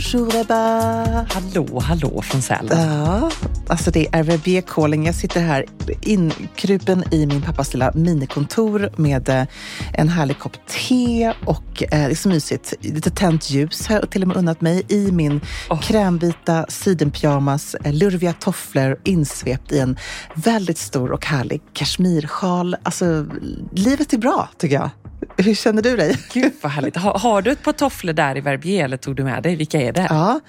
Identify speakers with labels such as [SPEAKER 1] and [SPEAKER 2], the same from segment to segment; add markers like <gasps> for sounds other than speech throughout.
[SPEAKER 1] Bonjour Ebba!
[SPEAKER 2] Hallå, hallå från Sälen.
[SPEAKER 1] Ja, alltså det är RVB calling. Jag sitter här inkrupen i min pappas lilla minikontor med eh, en härlig kopp te och eh, det är så mysigt. Lite tänt ljus har jag till och med unnat mig i min krämvita sidenpyjamas, eh, lurviga tofflor insvept i en väldigt stor och härlig kashmirsjal. Alltså, livet är bra tycker jag. Hur känner du dig?
[SPEAKER 2] Gud vad härligt. Har, har du ett par tofflor där i Verbier eller tog du med dig? Vilka är det?
[SPEAKER 1] Ja,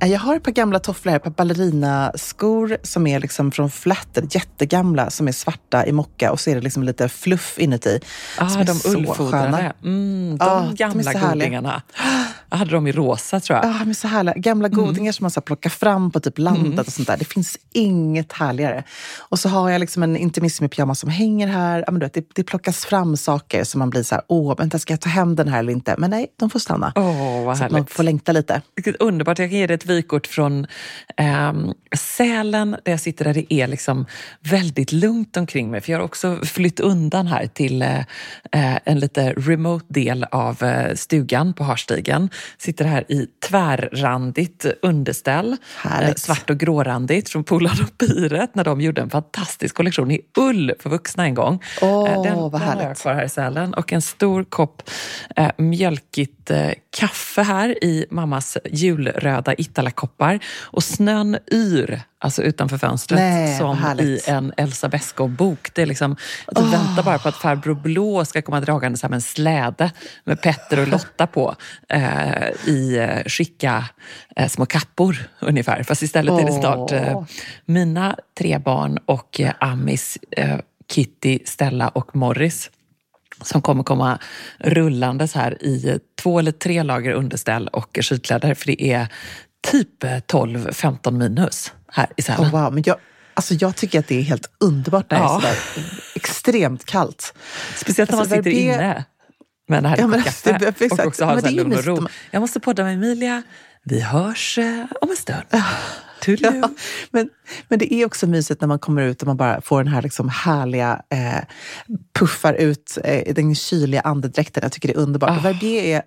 [SPEAKER 1] eh, jag har ett par gamla tofflor här, ett par ballerinaskor som är liksom från Flatter, jättegamla, som är svarta i mocka och så är det liksom lite fluff inuti.
[SPEAKER 2] Ah, de ullfodrade. Mm, de
[SPEAKER 1] är
[SPEAKER 2] gamla godingarna. <gasps> <gasps> Jag hade dem i rosa tror jag.
[SPEAKER 1] Ja, men så härliga. Gamla
[SPEAKER 2] Mm.
[SPEAKER 1] godingar som man så plockar fram på typ landet och sånt där. Det finns inget härligare. Och så har jag liksom en intimissimi pyjamas som hänger här. Ja, men du vet, det, det plockas fram saker som man blir så här, åh, vänta, ska jag ta hem den här eller inte? Men nej, de får stanna.
[SPEAKER 2] Åh, vad
[SPEAKER 1] så man får längta lite.
[SPEAKER 2] Vilket underbart. Jag kan ge dig ett vykort från ehm, Sälen där jag sitter där det är liksom väldigt lugnt omkring mig. För jag har också flytt undan här till eh, eh, en lite remote del av eh, stugan på Harstigen. Sitter här i tvärrandigt underställ.
[SPEAKER 1] Härligt.
[SPEAKER 2] svart och grårandigt från Polar och Piret när de gjorde en fantastisk kollektion i ull för vuxna en gång. Eh, den,
[SPEAKER 1] vad
[SPEAKER 2] den har jag kvar här i Sälen. Och en stor kopp eh, mjölkigt eh, kaffe här i mammas julröda Itala-koppar. Och snön yr, alltså utanför fönstret,
[SPEAKER 1] Nej,
[SPEAKER 2] som i en Elsa Beskow-bok. Det är liksom, du väntar bara på att farbror Blå ska komma dragande med en släde med Petter och Lotta på eh, i eh, skicka eh, små kappor ungefär. Fast istället är det snart eh, mina tre barn och eh, Amis, eh, Kitty, Stella och Morris som kommer komma rullandes här i två eller tre lager underställ och skidkläder. För det är typ 12-15 minus här i Sälen.
[SPEAKER 1] Oh, wow. Men jag, alltså jag tycker att det är helt underbart när det
[SPEAKER 2] Ja.
[SPEAKER 1] är sådär extremt kallt.
[SPEAKER 2] Speciellt när man
[SPEAKER 1] Alltså,
[SPEAKER 2] sitter
[SPEAKER 1] Verbier-
[SPEAKER 2] inne med en härlig
[SPEAKER 1] Ja, men
[SPEAKER 2] kopp kaffe
[SPEAKER 1] det- exakt.
[SPEAKER 2] och också har
[SPEAKER 1] Men
[SPEAKER 2] så
[SPEAKER 1] det
[SPEAKER 2] lugn och ro. Jag måste podda med Emilia. Vi hörs eh, om en stund.
[SPEAKER 1] Ja, men, men det är också mysigt när man kommer ut och man bara får den här liksom härliga, eh, puffar ut eh, den kyliga andedräkten. Jag tycker det är underbart. Och Verbier är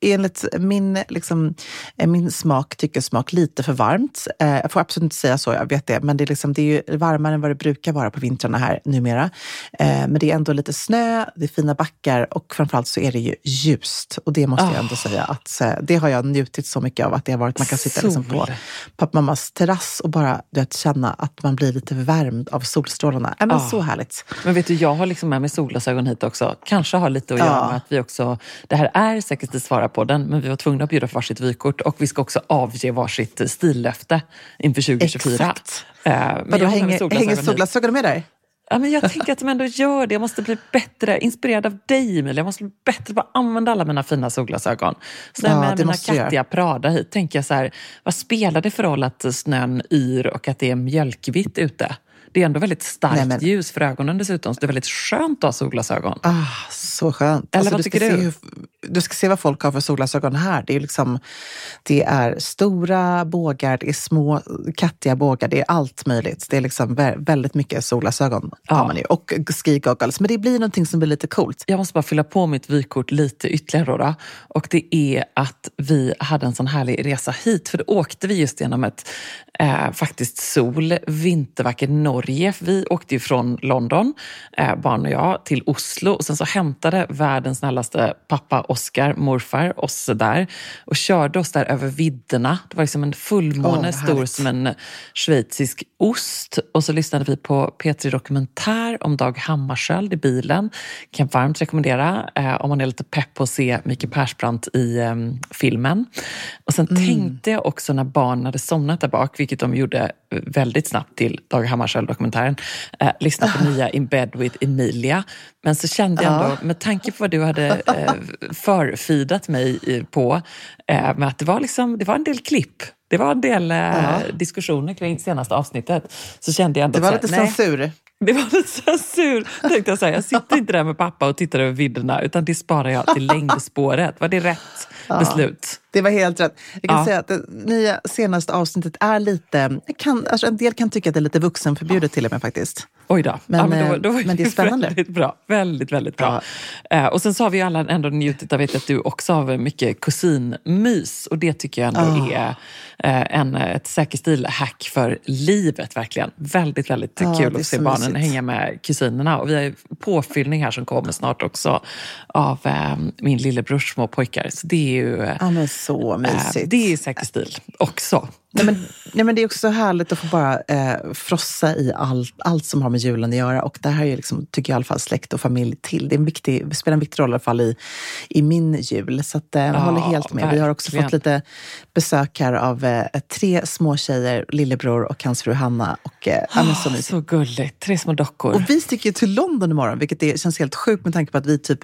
[SPEAKER 1] enligt min, liksom, eh, min smak, tyckesmak, lite för varmt. Eh, jag får absolut inte säga så, jag vet det. Men det är, liksom, det är ju varmare än vad det brukar vara på vintrarna här numera. Eh, men det är ändå lite snö, det är fina backar och framförallt så är det ju ljust. Och det måste oh. jag ändå säga att eh, det har jag njutit så mycket av. Att det har varit, man kan sitta liksom på pappamammas terrass och bara vet, känna att man blir lite värmd av solstrålarna. Äh, men oh. Så härligt.
[SPEAKER 2] Men vet du, jag har liksom med mig solglasögon hit också. Kanske har lite att göra ja. med att vi också, det här är säkert att svara på den, men vi var tvungna att bjuda för varsitt vykort och vi ska också avge varsitt stillöfte inför 2024.
[SPEAKER 1] Exakt. Eh, men Vadå, hänger, hänger solglasögonen med där?
[SPEAKER 2] Ja, men jag tänker att de ändå gör det. Jag måste bli bättre, inspirerad av dig Emilia. Jag måste bli bättre på att använda alla mina fina solglasögon. Så när jag med mina kattiga Prada hit tänker jag så här, vad spelar det för roll att snön yr och att det är mjölkvitt ute? Det är ändå väldigt starkt Nej, men... ljus för ögonen dessutom, så det är väldigt skönt att ha solglasögon.
[SPEAKER 1] Ah, så skönt.
[SPEAKER 2] Eller alltså, vad tycker du?
[SPEAKER 1] Hur, du ska se vad folk har för solglasögon här. Det är, liksom, det är stora bågar, det är små kattiga bågar, det är allt möjligt. Det är liksom väldigt mycket solglasögon ja. man ju. Och ski goggles. Men det blir någonting som blir lite coolt.
[SPEAKER 2] Jag måste bara fylla på mitt vykort lite ytterligare då. Och det är att vi hade en sån härlig resa hit. För då åkte vi just genom ett eh, faktiskt sol, vintervackert Norge. Vi åkte ju från London, eh, barn och jag, till Oslo. Och sen så hämtade världens snällaste pappa Oskar, morfar, oss där och körde oss där över vidderna. Det var liksom en fullmåne, oh, stor som en schweizisk ost. Och så lyssnade vi på P3 Dokumentär om Dag Hammarskjöld i bilen. Kan varmt rekommendera eh, om man är lite pepp på att se Mikael Persbrandt i eh, filmen. Och sen mm. tänkte jag också när barnen hade somnat där bak, vilket de gjorde väldigt snabbt till Dag Hammarskjöld-dokumentären, eh, lyssna på nya In bed with Emilia. Men så kände jag ändå, med tanke på vad du hade eh, förfidat mig på, eh, med att det var, liksom, det var en del klipp det var en del eh, diskussioner kring senaste avsnittet. Så kände jag ändå
[SPEAKER 1] det var lite
[SPEAKER 2] här,
[SPEAKER 1] censur.
[SPEAKER 2] Det var lite censur. Tänkte jag, så här, jag sitter inte där med pappa och tittar över vidderna utan det sparar jag till <laughs> längdspåret. Var det rätt ja, beslut?
[SPEAKER 1] Det var helt rätt. Jag kan ja. säga att det nya senaste avsnittet är lite... Kan, alltså en del kan tycka att det är lite vuxenförbjudet till och med faktiskt.
[SPEAKER 2] Oj då.
[SPEAKER 1] Men, ja, men,
[SPEAKER 2] då,
[SPEAKER 1] då men det är <laughs> spännande.
[SPEAKER 2] Väldigt bra. Väldigt, väldigt bra. Uh, och sen så har vi alla ändå njutit av att du också har mycket kusinmys. Och det tycker jag ändå oh. är uh, en, ett säkerstil-hack för livet verkligen. Väldigt, väldigt oh, kul att se barnen mysigt. hänga med kusinerna. Och vi har påfyllning här som kommer snart också av uh, min lillebrors små pojkar. Så det ju...
[SPEAKER 1] Ja, men så mysigt.
[SPEAKER 2] det är säkerstil också.
[SPEAKER 1] Nej, men, nej, men det är också så härligt att få bara eh, frossa i allt, allt som har med julen att göra. Och det här är liksom, tycker jag i alla fall släkt och familj till. Det, är en viktig, spelar en viktig roll i alla fall i, i min jul. Så att, eh, jag håller helt med. Vi har också fått lite besök här av eh, tre små tjejer, lillebror och hans fru Hanna. Och, eh, oh, så,
[SPEAKER 2] så gulligt, tre små dockor.
[SPEAKER 1] Och vi sticker till London imorgon, vilket är, känns helt sjukt med tanke på att vi typ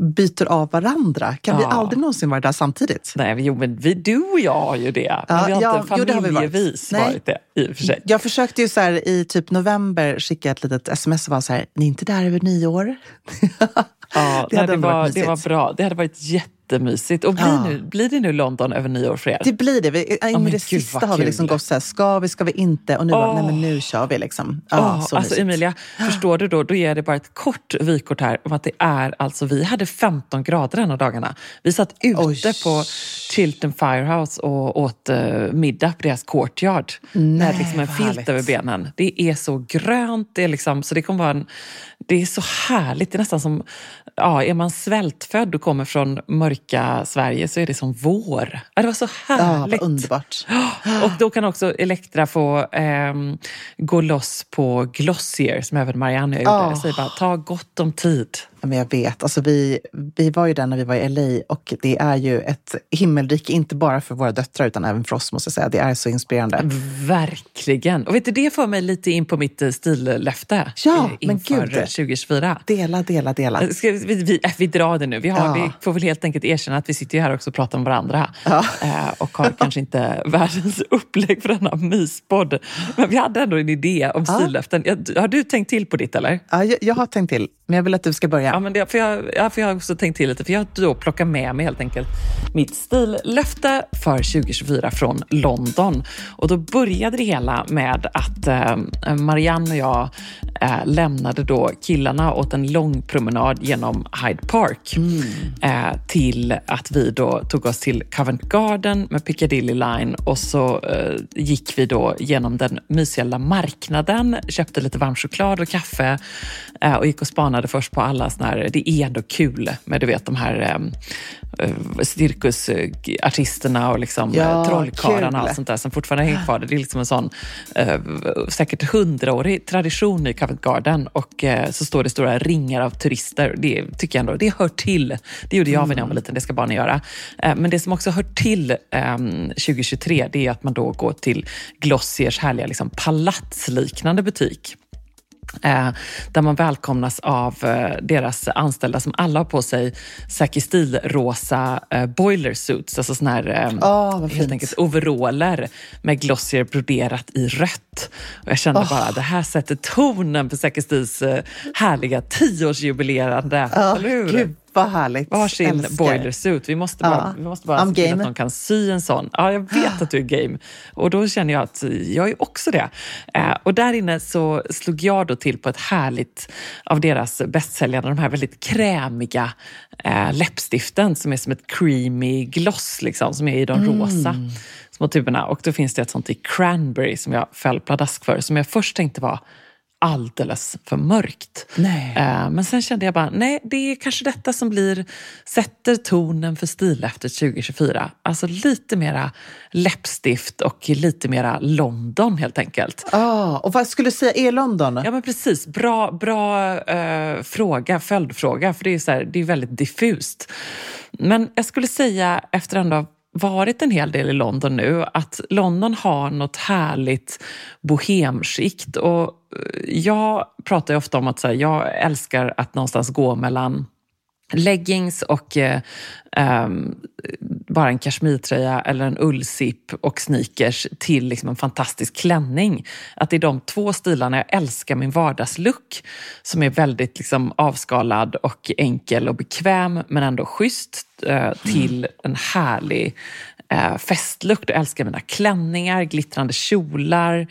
[SPEAKER 1] byter av varandra. Kan ja. vi aldrig någonsin vara där samtidigt?
[SPEAKER 2] Nej, jo, men vi, du och jag har ju det. Men ja, vi har ja, inte familjevis jo, varit. varit det. I och för sig.
[SPEAKER 1] Jag försökte ju så här, i typ november skicka ett litet sms och vara så här, ni är inte där över nyår? <laughs>
[SPEAKER 2] Ja, det, hade det, var, det var bra. Det hade varit jättemysigt. Och blir, ja. nu, blir det nu London över nyår för er?
[SPEAKER 1] Det blir det. Vi, oh, det sista har vi liksom gått så här, ska vi, ska vi inte? Och nu, oh. bara, nej men nu kör vi liksom. Ja,
[SPEAKER 2] oh, så alltså Emilia, förstår du då? Då ger jag dig bara ett kort vykort här om att det är alltså, vi hade 15 grader en av dagarna. Vi satt ute Oj. på Chilton Firehouse och åt uh, middag på deras courtyard. Nej, med liksom en filt härligt. över benen. Det är så grönt, det är liksom, så det kommer vara en det är så härligt. Det är nästan som, ja, är man svältfödd och kommer från mörka Sverige så är det som vår. Ja, det var så härligt.
[SPEAKER 1] Ja, underbart. <gasps>
[SPEAKER 2] Och då kan också Elektra få eh, gå loss på Glossier som även Marianne gjorde. Oh. Säger bara, ta gott om tid.
[SPEAKER 1] Men jag vet. Alltså vi, vi var ju där när vi var i LA och det är ju ett himmelrike, inte bara för våra döttrar utan även för oss måste jag säga. Det är så inspirerande.
[SPEAKER 2] Verkligen. Och vet du, det får mig lite in på mitt eh, stillöfte
[SPEAKER 1] ja, eh, inför men
[SPEAKER 2] gud. 2024.
[SPEAKER 1] Dela, dela, dela.
[SPEAKER 2] Ska vi, vi, äh, vi drar det nu. Vi, har, ja. vi får väl helt enkelt erkänna att vi sitter här också och pratar om varandra ja. Eh, och har kanske inte <laughs> världens upplägg för denna myspodd. Men vi hade ändå en idé om ja. stillöften. Har du tänkt till på ditt eller?
[SPEAKER 1] Ja, jag, jag har tänkt till. Men jag vill att du ska börja.
[SPEAKER 2] Ja, men det, för, jag, ja, för jag har också tänkt till lite, för jag då plockat med mig helt enkelt mitt stillöfte för 2024 från London. Och då började det hela med att eh, Marianne och jag eh, lämnade då killarna åt en lång promenad genom Hyde Park mm. eh, till att vi då tog oss till Covent Garden med Piccadilly Line och så eh, gick vi då genom den mysiga marknaden, köpte lite varm choklad och kaffe eh, och gick och spanade först på alla såna här, det är ändå kul med du vet de här eh, cirkusartisterna och liksom ja, trollkarlarna och sånt där som fortfarande hänger kvar. Det är liksom en sån eh, säkert hundraårig tradition i Covent Garden och eh, så står det stora ringar av turister. Det tycker jag ändå, det hör till. Det gjorde jag när jag var liten, det ska barnen göra. Eh, men det som också hör till 2023 ehm, det är att man då går till Glossiers härliga liksom, palatsliknande butik. Eh, där man välkomnas av eh, deras anställda som alla har på sig Saki Stil-rosa eh, boiler suits, alltså såna här
[SPEAKER 1] oh,
[SPEAKER 2] helt enkelt overaller med glossier broderat i rött. Och jag kände oh. bara, det här sätter tonen för Saki Stils härliga tioårsjubilerande,
[SPEAKER 1] oh, eller hur? Gud vad härligt.
[SPEAKER 2] Varsin Älskar. boiler suit. Vi måste bara, ja. vi måste bara se till att de kan sy en sån. Ja, jag vet att du är game. Och då känner jag att jag är också det. Eh, och där inne så slog jag då till på ett härligt av deras bästsäljare, de här väldigt krämiga eh, läppstiften som är som ett creamy gloss, liksom, som är i de mm. rosa små tuberna. Och då finns det ett sånt i cranberry som jag föll pladask för, som jag först tänkte var alldeles för mörkt. Eh, men sen kände jag bara, nej, det är kanske detta som blir, sätter tonen för stileftet 2024. Alltså lite mera läppstift och lite mera London helt enkelt.
[SPEAKER 1] Ah, och vad skulle du säga är London?
[SPEAKER 2] Ja men precis, bra, bra uh, fråga, följdfråga, för det är, så här, det är väldigt diffust. Men jag skulle säga efter ändå varit en hel del i London nu, att London har något härligt bohemskikt. Och eh, jag pratar ju ofta om att här, jag älskar att någonstans gå mellan leggings och eh, um, bara en kashmirtröja eller en ullsipp och sneakers till liksom en fantastisk klänning. Att det är de två stilarna jag älskar min vardagslook som är väldigt liksom, avskalad och enkel och bekväm men ändå schysst eh, till en härlig eh, festlukt och älskar mina klänningar, glittrande kjolar,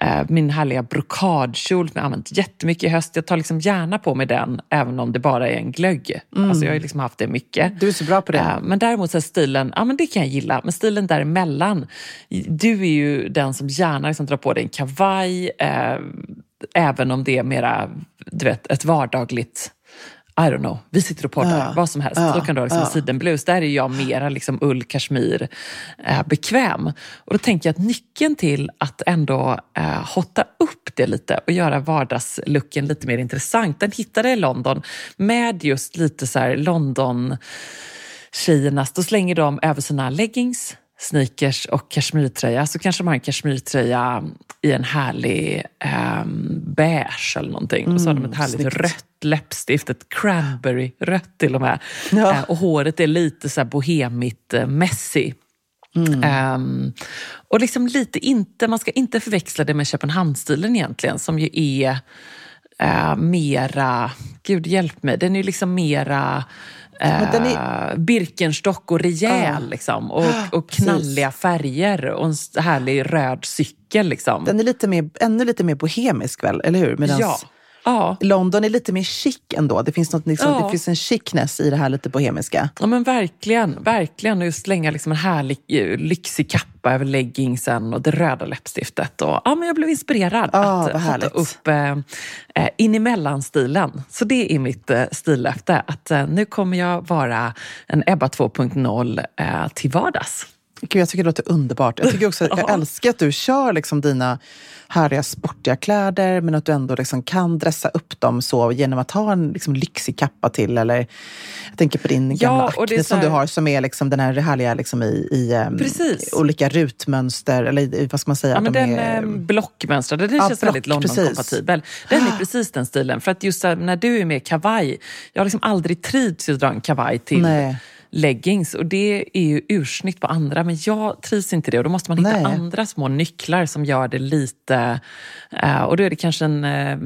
[SPEAKER 2] eh, min härliga brokadkjol som jag använt jättemycket i höst. Jag tar liksom gärna på mig den även om det bara är en glögg. Mm. Alltså jag har liksom haft det mycket.
[SPEAKER 1] Du är så bra på det. Eh,
[SPEAKER 2] men däremot så stilen, ja men det kan jag gilla. Men stilen däremellan, du är ju den som gärna liksom drar på dig en kavaj, eh, även om det är mera, du vet, ett vardagligt i don't know, vi sitter och poddar, ja, vad som helst. Ja, Då kan du ha liksom ja. sidenblus. Där är jag mera liksom ull, kashmir, eh, bekväm. Och då tänker jag att nyckeln till att ändå eh, hotta upp det lite och göra vardagslooken lite mer intressant, den hittade jag i London med just lite så London tjejernas, då slänger de över sina leggings, sneakers och kashmirtröja så kanske de har en kashmirtröja i en härlig um, beige eller någonting. Mm, och så har de ett härligt snyggt. rött läppstift, ett cranberry-rött till och med. Ja. Uh, och håret är lite så här bohemigt uh, messy. Mm. Um, och liksom lite inte, man ska inte förväxla det med Köpenhamnsstilen egentligen som ju är uh, mera, gud hjälp mig, den är liksom mera är... Eh, Birkenstock och rejäl ah. liksom, och, och knalliga färger och en härlig röd cykel. Liksom.
[SPEAKER 1] Den är lite mer, ännu lite mer bohemisk väl, eller hur? Medans...
[SPEAKER 2] Ja. Ja.
[SPEAKER 1] London är lite mer chic ändå. Det finns, något, liksom, ja. det finns en chicness i det här lite bohemiska.
[SPEAKER 2] Ja men verkligen. verkligen. Och just slänga liksom en härlig eh, lyxig kappa över leggingsen och det röda läppstiftet. Och, ja, men jag blev inspirerad
[SPEAKER 1] ja,
[SPEAKER 2] att sätta upp eh, eh, in emellan-stilen. Så det är mitt eh, stillöfte. Att eh, nu kommer jag vara en Ebba 2.0 eh, till vardags.
[SPEAKER 1] Gud, jag tycker det låter underbart. Jag, tycker också, jag <laughs> älskar att du kör liksom dina härliga sportiga kläder men att du ändå liksom kan dressa upp dem så genom att ha en liksom lyxig kappa till. Eller, jag tänker på din gamla ja, Acne som du har som är liksom den här härliga liksom i, i um, olika rutmönster. Eller vad ska man säga?
[SPEAKER 2] Ja, men den är, ehm, blockmönstrade, den ja, känns block, väldigt London-kompatibel. Den är precis den stilen. För att just när du är med kavaj, jag har liksom aldrig trivts att dra en kavaj till Nej leggings och det är ju ursnitt på andra men jag trivs inte det och då måste man hitta
[SPEAKER 1] Nej.
[SPEAKER 2] andra små nycklar som gör det lite... eh, och då är det kanske en eh,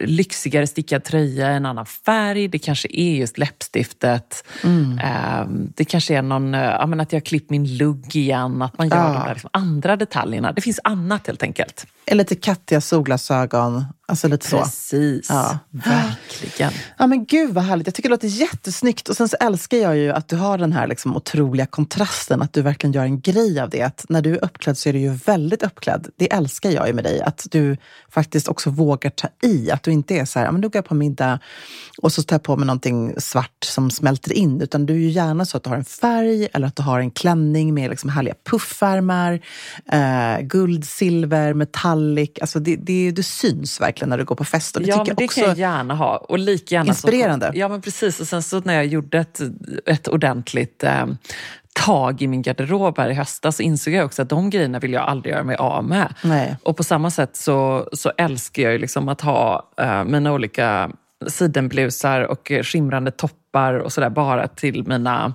[SPEAKER 2] lyxigare stickad tröja, en annan färg, det kanske är just läppstiftet.
[SPEAKER 1] Mm.
[SPEAKER 2] Eh, det kanske är någon, eh, ja, men att jag har klippt min lugg igen, att man gör
[SPEAKER 1] Ja.
[SPEAKER 2] de där liksom andra detaljerna. Det finns annat helt enkelt.
[SPEAKER 1] Eller lite kattiga solglasögon. Alltså lite så.
[SPEAKER 2] Precis,
[SPEAKER 1] Ja.
[SPEAKER 2] verkligen.
[SPEAKER 1] Ja men gud vad härligt. Jag tycker det låter jättesnyggt. Och sen så älskar jag ju att du har den här liksom otroliga kontrasten. Att du verkligen gör en grej av det. Att när du är uppklädd så är du ju väldigt uppklädd. Det älskar jag ju med dig. Att du faktiskt också vågar ta i. Att du inte är så här, men nu går jag på middag och så tar jag på mig någonting svart som smälter in. Utan du är ju gärna så att du har en färg eller att du har en klänning med liksom härliga puffärmar. Eh, guld, silver, metallic. Alltså det, det, det syns verkligen när du går på fest. Och det
[SPEAKER 2] ja,
[SPEAKER 1] tycker
[SPEAKER 2] men det
[SPEAKER 1] jag också
[SPEAKER 2] kan jag gärna ha. Och lika gärna
[SPEAKER 1] Inspirerande.
[SPEAKER 2] Så, ja, men precis. Och sen så när jag gjorde ett, ett ordentligt eh, tag i min garderob här i höstas så insåg jag också att de grejerna vill jag aldrig göra mig av med.
[SPEAKER 1] Nej.
[SPEAKER 2] Och på samma sätt så, så älskar jag ju liksom att ha eh, mina olika sidenblusar och skimrande toppar och sådär bara till mina,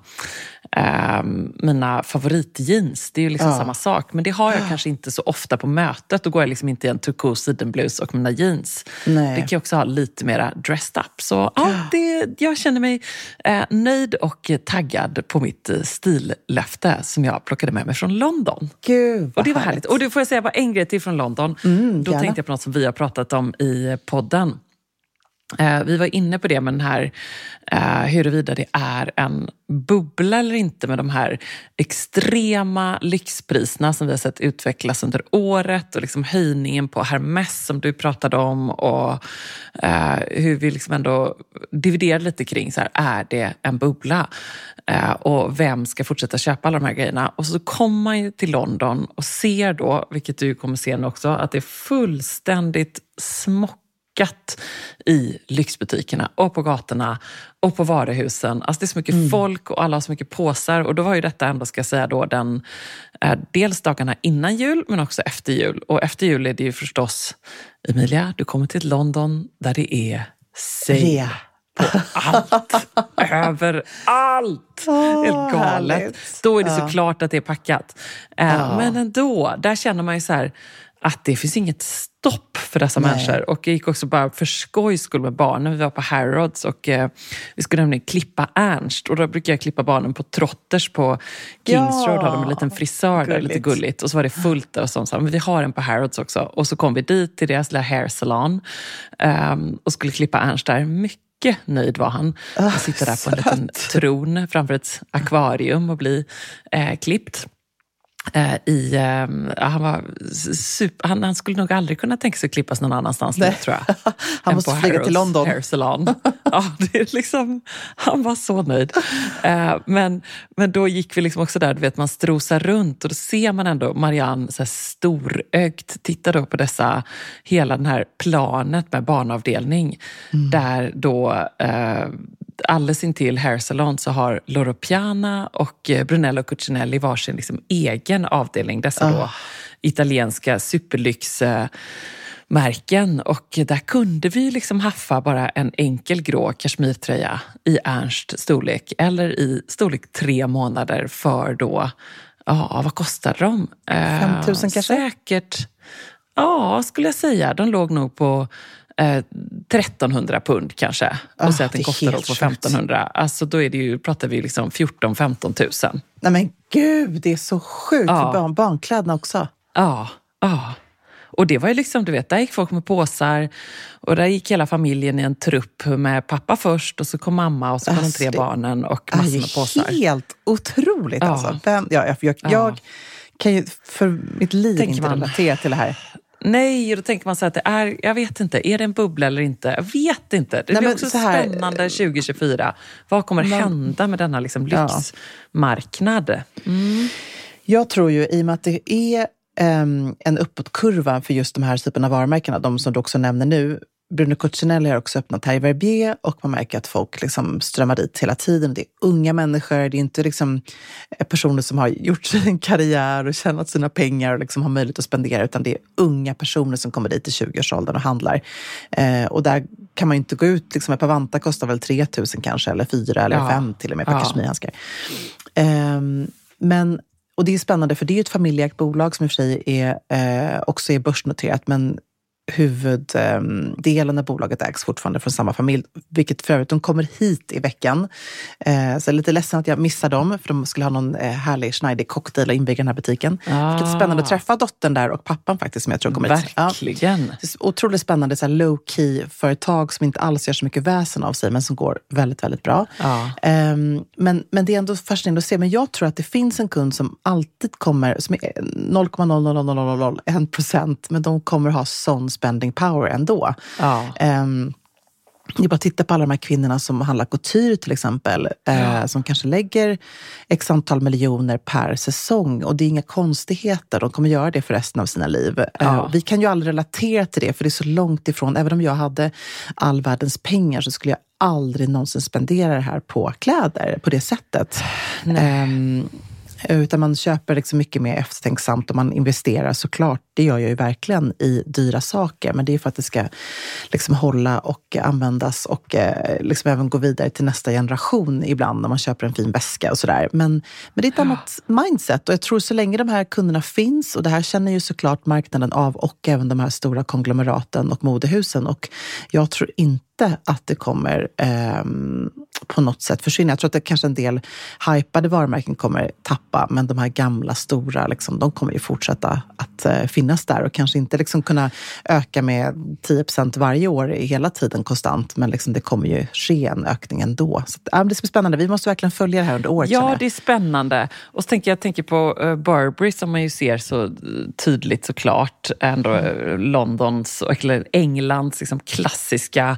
[SPEAKER 2] eh, mina favoritjeans. Det är ju liksom
[SPEAKER 1] Ja.
[SPEAKER 2] samma sak. Men det har jag kanske inte så ofta på mötet. Då går jag liksom inte i en turkos sidenblus och mina jeans.
[SPEAKER 1] Nej.
[SPEAKER 2] Det kan jag också ha lite mera dressed up. Så ja, det, jag känner mig eh, nöjd och taggad på mitt eh, stillöfte som jag plockade med mig från London.
[SPEAKER 1] Gud
[SPEAKER 2] Och det var härligt. Och då får jag säga bara en grej till från London. Då
[SPEAKER 1] Mm, gärna.
[SPEAKER 2] tänkte jag på något som vi har pratat om i podden. Eh, vi var inne på det med den här eh, huruvida det är en bubbla eller inte med de här extrema lyxpriserna som vi har sett utvecklas under året och liksom höjningen på Hermès som du pratade om och eh, hur vi liksom ändå dividerade lite kring, så här, är det en bubbla? Och vem ska fortsätta köpa alla de här grejerna? Och så kommer man ju till London och ser då, vilket du kommer se nu också, att det är fullständigt smockat i lyxbutikerna och på gatorna och på varuhusen. Alltså det är så mycket folk och alla har så mycket påsar. Och då var ju detta ändå, ska jag säga, då, den, eh, dels dagarna innan jul men också efter jul. Och efter jul är det ju förstås, Emilia, du kommer till London där det är sale
[SPEAKER 1] Rea.
[SPEAKER 2] allt. <laughs> Överallt! Helt galet.
[SPEAKER 1] härligt.
[SPEAKER 2] Då är det såklart att det är packat. Eh,
[SPEAKER 1] Ja.
[SPEAKER 2] Men ändå, där känner man ju så här att det finns inget stopp för dessa
[SPEAKER 1] Nej.
[SPEAKER 2] människor. Och jag gick också bara för skojs skull med barnen. Vi var på Harrods och eh, vi skulle nämligen klippa Ernst. Och då brukar jag klippa barnen på Trotters på Kings
[SPEAKER 1] Ja.
[SPEAKER 2] Road. Har de en liten frisör där, lite
[SPEAKER 1] Gulligt.
[SPEAKER 2] Och så var det fullt där och så. så men vi har en på Harrods också. Och så kom vi dit till deras lilla hair salon ehm, och skulle klippa Ernst där. Mycket nöjd var han. Att sitta där på en liten tron framför ett akvarium och bli eh, klippt. Eh, i, eh, han, var super, han, han skulle nog aldrig kunna tänka sig att klippas någon annanstans nu, tror jag. <laughs>
[SPEAKER 1] Han måste flyga till
[SPEAKER 2] Harrods
[SPEAKER 1] London.
[SPEAKER 2] Hair Salon. <laughs> ja, det är liksom, han var så nöjd. Eh, men, men då gick vi liksom också där, du vet, man strosar runt och då ser man ändå Marianne så här storögt titta då på dessa, hela den här planet med barnavdelning.
[SPEAKER 1] Mm.
[SPEAKER 2] Där då eh, alldeles intill Hair Salon så har Loro Piana och eh, Brunello Cucinelli varsin liksom egen avdelning. Dessa då italienska superlyx eh, märken och där kunde vi liksom haffa bara en enkel grå kashmirtröja i Ernst storlek eller i storlek tre månader för då, ja vad kostade de? Eh,
[SPEAKER 1] 5 000 kanske?
[SPEAKER 2] Säkert, ja skulle jag säga. De låg nog på eh, 1300 pund kanske.
[SPEAKER 1] Ah,
[SPEAKER 2] Och så att den
[SPEAKER 1] är
[SPEAKER 2] kostar på
[SPEAKER 1] sjukt.
[SPEAKER 2] 1500. Alltså då är det ju, pratar vi liksom 14-15 000.
[SPEAKER 1] Nej men gud, det är så sjukt.
[SPEAKER 2] Ja.
[SPEAKER 1] För barn, barnkläderna också.
[SPEAKER 2] Ja, ja. Och det var ju liksom, du vet, där gick folk med påsar och där gick hela familjen i en trupp med pappa först och så kom mamma och så kom de
[SPEAKER 1] Alltså,
[SPEAKER 2] tre
[SPEAKER 1] det
[SPEAKER 2] barnen och massor med påsar.
[SPEAKER 1] helt otroligt
[SPEAKER 2] Ja.
[SPEAKER 1] alltså. Vem, ja, jag, jag,
[SPEAKER 2] Ja.
[SPEAKER 1] jag kan ju för mitt liv
[SPEAKER 2] Tänker
[SPEAKER 1] inte
[SPEAKER 2] man.
[SPEAKER 1] relatera till det här.
[SPEAKER 2] Nej, och då tänker man så att det är, jag vet inte, är det en bubbla eller inte? Jag vet inte. Det
[SPEAKER 1] Nej,
[SPEAKER 2] blir också
[SPEAKER 1] så här-
[SPEAKER 2] spännande 2024. Vad kommer
[SPEAKER 1] Men-
[SPEAKER 2] hända med denna liksom lyxmarknad?
[SPEAKER 1] Jag tror ju, i och med att det är ehm, en uppåtkurva för just de här typerna av varumärkena, de som du också nämner nu, Bruno Cucinelli har också öppnat här i Verbier och man märker att folk liksom strömmar dit hela tiden. Det är unga människor, det är inte liksom personer som har gjort <laughs> sin karriär och tjänat sina pengar och liksom har möjlighet att spendera, utan det är unga personer som kommer dit i 20-årsåldern och handlar. Eh, och där kan man ju inte gå ut, liksom, ett par vantar kostar väl 3 000 kanske, eller 4 eller ja. 5 till och med, på ja. kashmirhandskar. Eh, men och det är spännande för det är ett familjeägt bolag som i och för sig är, eh, också är börsnoterat men huvuddelen av bolaget ägs fortfarande från samma familj, vilket för övrigt, de kommer hit i veckan. Eh, så jag är lite ledsen att jag missar dem, för de skulle ha någon eh, härlig schneidig cocktail och inviga den här butiken. Ah. Det är spännande att träffa dottern där och pappan faktiskt, som jag tror kommer
[SPEAKER 2] hit. Verkligen.
[SPEAKER 1] Ja. Otroligt spännande, så low key företag som inte alls gör så mycket väsen av sig, men som går väldigt, väldigt bra. Ah. Men, men det är ändå fascinerande att se. Men jag tror att det finns en kund som alltid kommer, som är 0,00001 procent, men de kommer ha sån spending power ändå. Ja. Um, det är bara att titta på alla de här kvinnorna som handlar couture till exempel, eh, ja. eh, som kanske lägger x antal miljoner per säsong. Och det är inga konstigheter, de kommer göra det för resten av sina liv. Eh, ja. Eh, vi kan ju aldrig relatera till det, för det är så långt ifrån. Även om jag hade all världens pengar så skulle jag aldrig någonsin spendera det här på kläder på det sättet. Um, utan man köper liksom mycket mer eftertänksamt och man investerar såklart. Det gör jag ju verkligen i dyra saker, men det är för att det ska liksom hålla och användas och eh, liksom även gå vidare till nästa generation ibland när man köper en fin väska och sådär. Men, men det är ett ja. annat mindset och jag tror så länge de här kunderna finns och det här känner ju såklart marknaden av och även de här stora konglomeraten och modehusen och jag tror inte inte att det kommer eh, på något sätt försvinna. Jag tror att det kanske en del hypade varumärken kommer tappa, men de här gamla stora, liksom, de kommer ju fortsätta att eh, finnas där och kanske inte liksom kunna öka med 10 procent varje år hela tiden konstant, men liksom, det kommer ju ske en ökning ändå. Så, äh, det ska bli spännande. Vi måste verkligen följa det här under året.
[SPEAKER 2] Ja, det är spännande. Och så tänker jag, jag tänker på uh, Burberry som man ju ser så tydligt såklart, ändå mm. Londons, eller Englands liksom, klassiska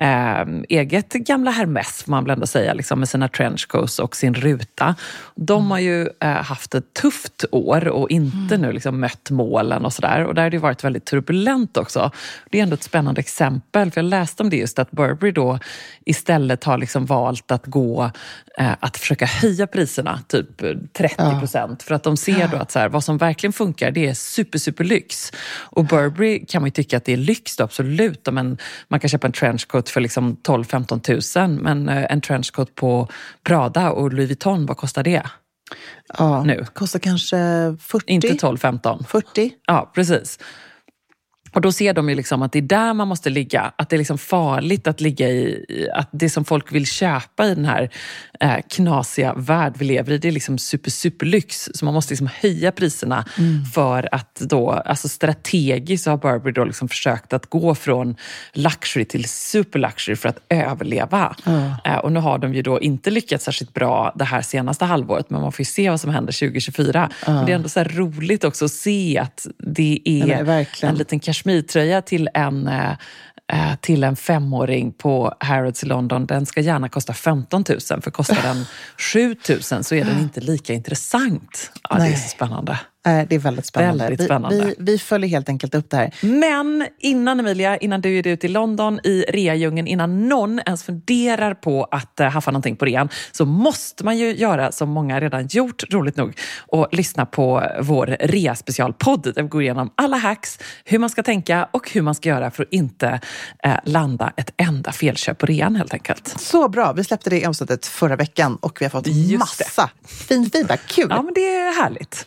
[SPEAKER 2] eh, eget gamla Hermes, får man väl ändå säga, liksom, med sina trenchcoats och sin ruta. De har ju eh, haft ett tufft år och inte mm. nu liksom mött målen och sådär. Och där har det varit väldigt turbulent också. Det är ändå ett spännande exempel, för jag läste om det just att Burberry då istället har liksom valt att gå eh, att försöka höja priserna, typ 30 procent. Ja. För att de ser då att så här, vad som verkligen funkar, det är super, super lyx. Och Burberry kan man ju tycka att det är lyx, då, absolut. Men man kan köpa en trenchcoat för liksom 12-15 tusen. Men eh, en trenchcoat på Prada och Louis Vuitton, vad kostar det?
[SPEAKER 1] Ja, nu? kostar kanske 40.
[SPEAKER 2] Inte 12-15.
[SPEAKER 1] 40.
[SPEAKER 2] Ja, precis. Och då ser de ju liksom att det är där man måste ligga. Att det är liksom farligt att ligga i, att det som folk vill köpa i den här eh, knasiga värld vi lever i, det är liksom super, superlyx. Så man måste liksom höja priserna mm. för att då, alltså strategiskt har Burberry då liksom försökt att gå från luxury till superluxury för att överleva. Mm. Eh, och nu har de ju då inte lyckats särskilt bra det här senaste halvåret, men man får ju se vad som händer 2024. Mm. Men det är ändå så roligt också att se att det är en liten cash kashmirtröja till en, eh, eh, till en femåring på Harrods i London, den ska gärna kosta 15 000. För kostar den <laughs> 7 000 så är den inte lika intressant. Ja, det är så spännande.
[SPEAKER 1] Eh, det är väldigt spännande.
[SPEAKER 2] Väldigt spännande.
[SPEAKER 1] Vi, vi, vi, följer helt enkelt upp det här.
[SPEAKER 2] Men innan Emilia, innan du är ute i London i readjungeln, innan någon ens funderar på att uh, haffa någonting på rean, så måste man ju göra som många redan gjort, roligt nog, och lyssna på vår rea-specialpodd där vi går igenom alla hacks, hur man ska tänka och hur man ska göra för att inte uh, landa ett enda felköp på rean helt enkelt.
[SPEAKER 1] Så bra! Vi släppte det avsnittet förra veckan och vi har fått Just massa det. fin feedback. Kul!
[SPEAKER 2] Ja, men det är härligt.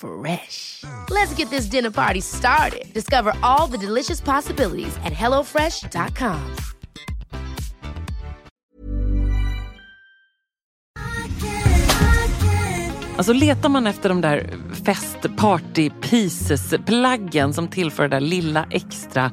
[SPEAKER 3] Fresh. Let's get this dinner party started. Discover all the delicious possibilities at hellofresh.com.
[SPEAKER 2] Alltså letar man efter de där fest party pieces-plaggen som tillför det där lilla extra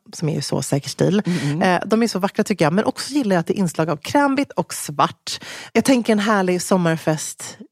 [SPEAKER 1] som är ju så säker stil, mm. eh, de är så vackra tycker jag. Men också gillar jag att det är inslag av krämvitt och svart. Jag tänker en härlig sommarfest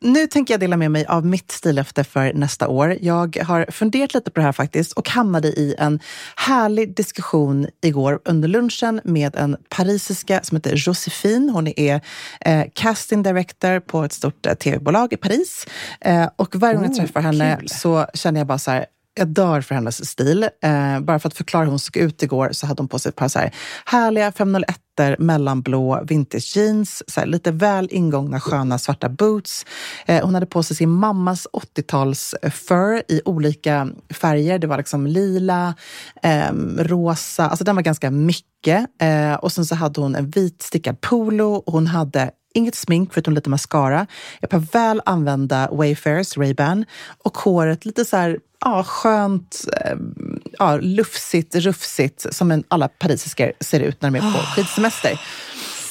[SPEAKER 1] Nu tänker jag dela med mig av mitt stillöfte för nästa år. Jag har funderat lite på det här faktiskt och hamnade i en härlig diskussion igår under lunchen med en parisiska som heter Josephine. Hon är eh, casting director på ett stort eh, tv-bolag i Paris. Eh, och varje gång jag oh, träffar henne kul. så känner jag bara så här, jag dör för hennes stil. Eh, bara för att förklara hur hon såg ut igår så hade hon på sig ett par så här härliga 501 mellanblå vintage jeans, så här, lite väl ingångna sköna svarta boots. Eh, hon hade på sig sin mammas 80-tals eh, fur i olika färger. Det var liksom lila, eh, rosa, alltså den var ganska mycket. Eh, och sen så hade hon en vit stickad polo. Hon hade inget smink förutom lite mascara, ett par väl använda Wayfarers Ray-Ban och håret lite så här ja, skönt, eh, ja, lufsigt, rufsigt som en, alla parisisker ser ut när de är på <gasps> skidsemester.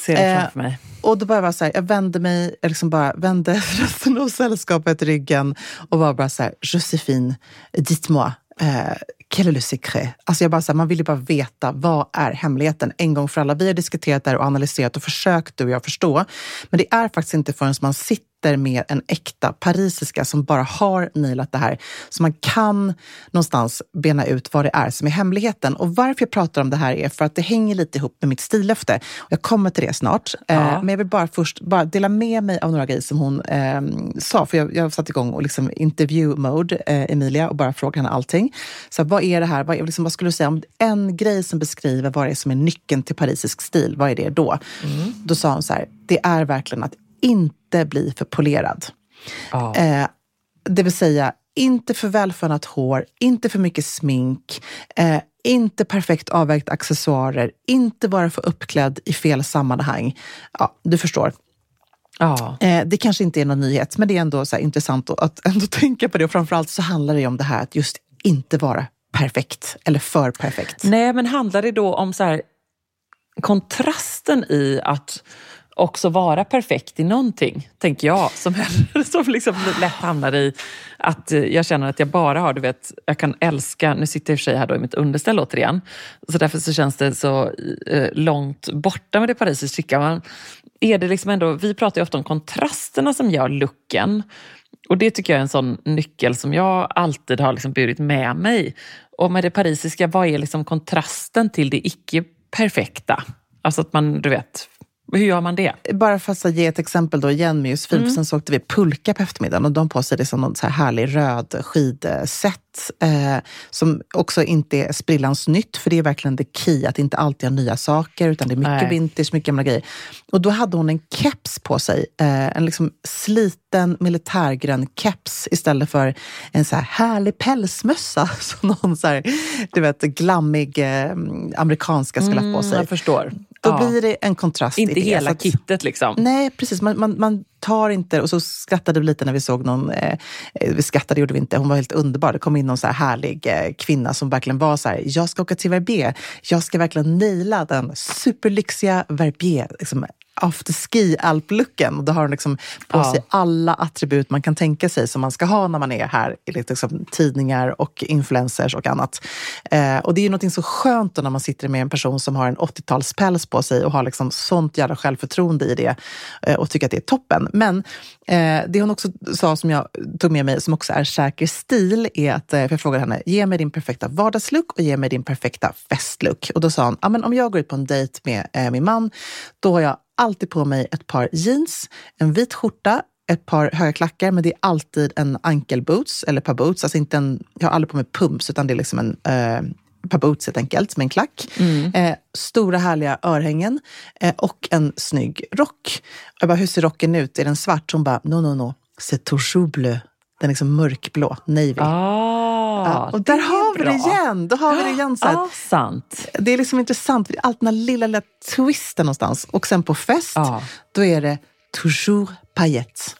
[SPEAKER 2] Ser det framför mig.
[SPEAKER 1] Eh, och då bara var så här, jag vände mig, jag liksom bara vände <laughs> resten av sällskapet ryggen och var bara så här, Josephine, dites-moi, eh, quel est le secret? Alltså jag bara så här, man vill ju bara veta, vad är hemligheten? En gång för alla. Vi har diskuterat det här och analyserat och försökt du och jag förstå. Men det är faktiskt inte förrän man sitter sitter med en äkta parisiska som bara har nailat det här. Så man kan någonstans bena ut vad det är som är hemligheten. Och varför jag pratar om det här är för att det hänger lite ihop med mitt stillöfte. Jag kommer till det snart. Ja. Eh, men jag vill bara först bara dela med mig av några grejer som hon eh, sa. För jag, jag satt igång och liksom interview mode, eh, Emilia, och bara frågade henne allting. Så vad är det här? Vad, liksom, vad skulle du säga om en grej som beskriver vad det är som är nyckeln till parisisk stil? Vad är det då? Mm. Då sa hon så här, det är verkligen att inte bli för polerad. Oh. Eh, det vill säga, inte för välfönat hår, inte för mycket smink, eh, inte perfekt avvägt accessoarer, inte vara för uppklädd i fel sammanhang. Ja, du förstår. Ja. Eh, det kanske inte är någon nyhet, men det är ändå så intressant att ändå <laughs> tänka på det. Och framförallt så handlar det om det här att just inte vara perfekt eller för perfekt.
[SPEAKER 2] Nej, men handlar det då om så här, kontrasten i att också vara perfekt i någonting, tänker jag. Som, <laughs> som liksom lätt hamnar i att eh, jag känner att jag bara har, du vet, jag kan älska, nu sitter jag i och för sig här då i mitt underställ återigen, så därför så känns det så eh, långt borta med det parisiska. Man, är det liksom ändå, vi pratar ju ofta om kontrasterna som gör looken. Och det tycker jag är en sån nyckel som jag alltid har liksom burit med mig. Och med det parisiska, vad är liksom kontrasten till det icke perfekta? Alltså att man, du vet, hur gör man det?
[SPEAKER 1] Bara för att ge ett exempel då igen med Josefin, mm. sen så åkte vi pulka på eftermiddagen och de på sig liksom någon så här härlig röd skidset eh, som också inte är sprillans nytt, för det är verkligen the key, att inte alltid ha nya saker, utan det är mycket Nej. vintage, mycket gamla grejer. Och då hade hon en keps på sig, eh, en liksom sliten militärgrön keps istället för en så här härlig pälsmössa <laughs> som någon så här, du vet, glammig eh, amerikanska skulle mm, på sig.
[SPEAKER 2] Jag förstår.
[SPEAKER 1] Då ja. blir det en kontrast
[SPEAKER 2] Inte hela kittet liksom.
[SPEAKER 1] Nej, precis. Man, man, man, tar inte... Och så skrattade vi lite när vi såg någon... Eh, eh, vi skrattade gjorde vi inte. Hon var helt underbar. Det kom in någon så här härlig eh, kvinna som verkligen var så här, jag ska åka till Verbier. Jag ska verkligen naila den superlyxiga Verbier. Liksom, afterski-alplooken. Då har hon liksom på ja. sig alla attribut man kan tänka sig som man ska ha när man är här i liksom tidningar och influencers och annat. Eh, och det är ju något så skönt när man sitter med en person som har en 80-talspäls på sig och har liksom sånt jävla självförtroende i det eh, och tycker att det är toppen. Men eh, det hon också sa som jag tog med mig, som också är säker stil, är att, eh, för jag frågade henne, ge mig din perfekta vardagslook och ge mig din perfekta festlook. Och då sa hon, om jag går ut på en dejt med eh, min man, då har jag alltid på mig ett par jeans, en vit skjorta, ett par höga klackar, men det är alltid en ankelboots eller par boots. Alltså inte en, jag har aldrig på mig pumps, utan det är liksom en eh, par boots helt enkelt, med en klack. Mm. Eh, stora härliga örhängen eh, och en snygg rock. Jag bara, hur ser rocken ut? Är den svart? Hon bara, no, no, no. C'est toujours bleu. Den är liksom mörkblå, navy.
[SPEAKER 2] Ah,
[SPEAKER 1] ja, och där har vi det igen! Då har vi det igen. Så
[SPEAKER 2] ah, sant.
[SPEAKER 1] Det är liksom intressant, allt den här lilla, lilla twisten någonstans. Och sen på fest, ah. då är det toujours paillettes.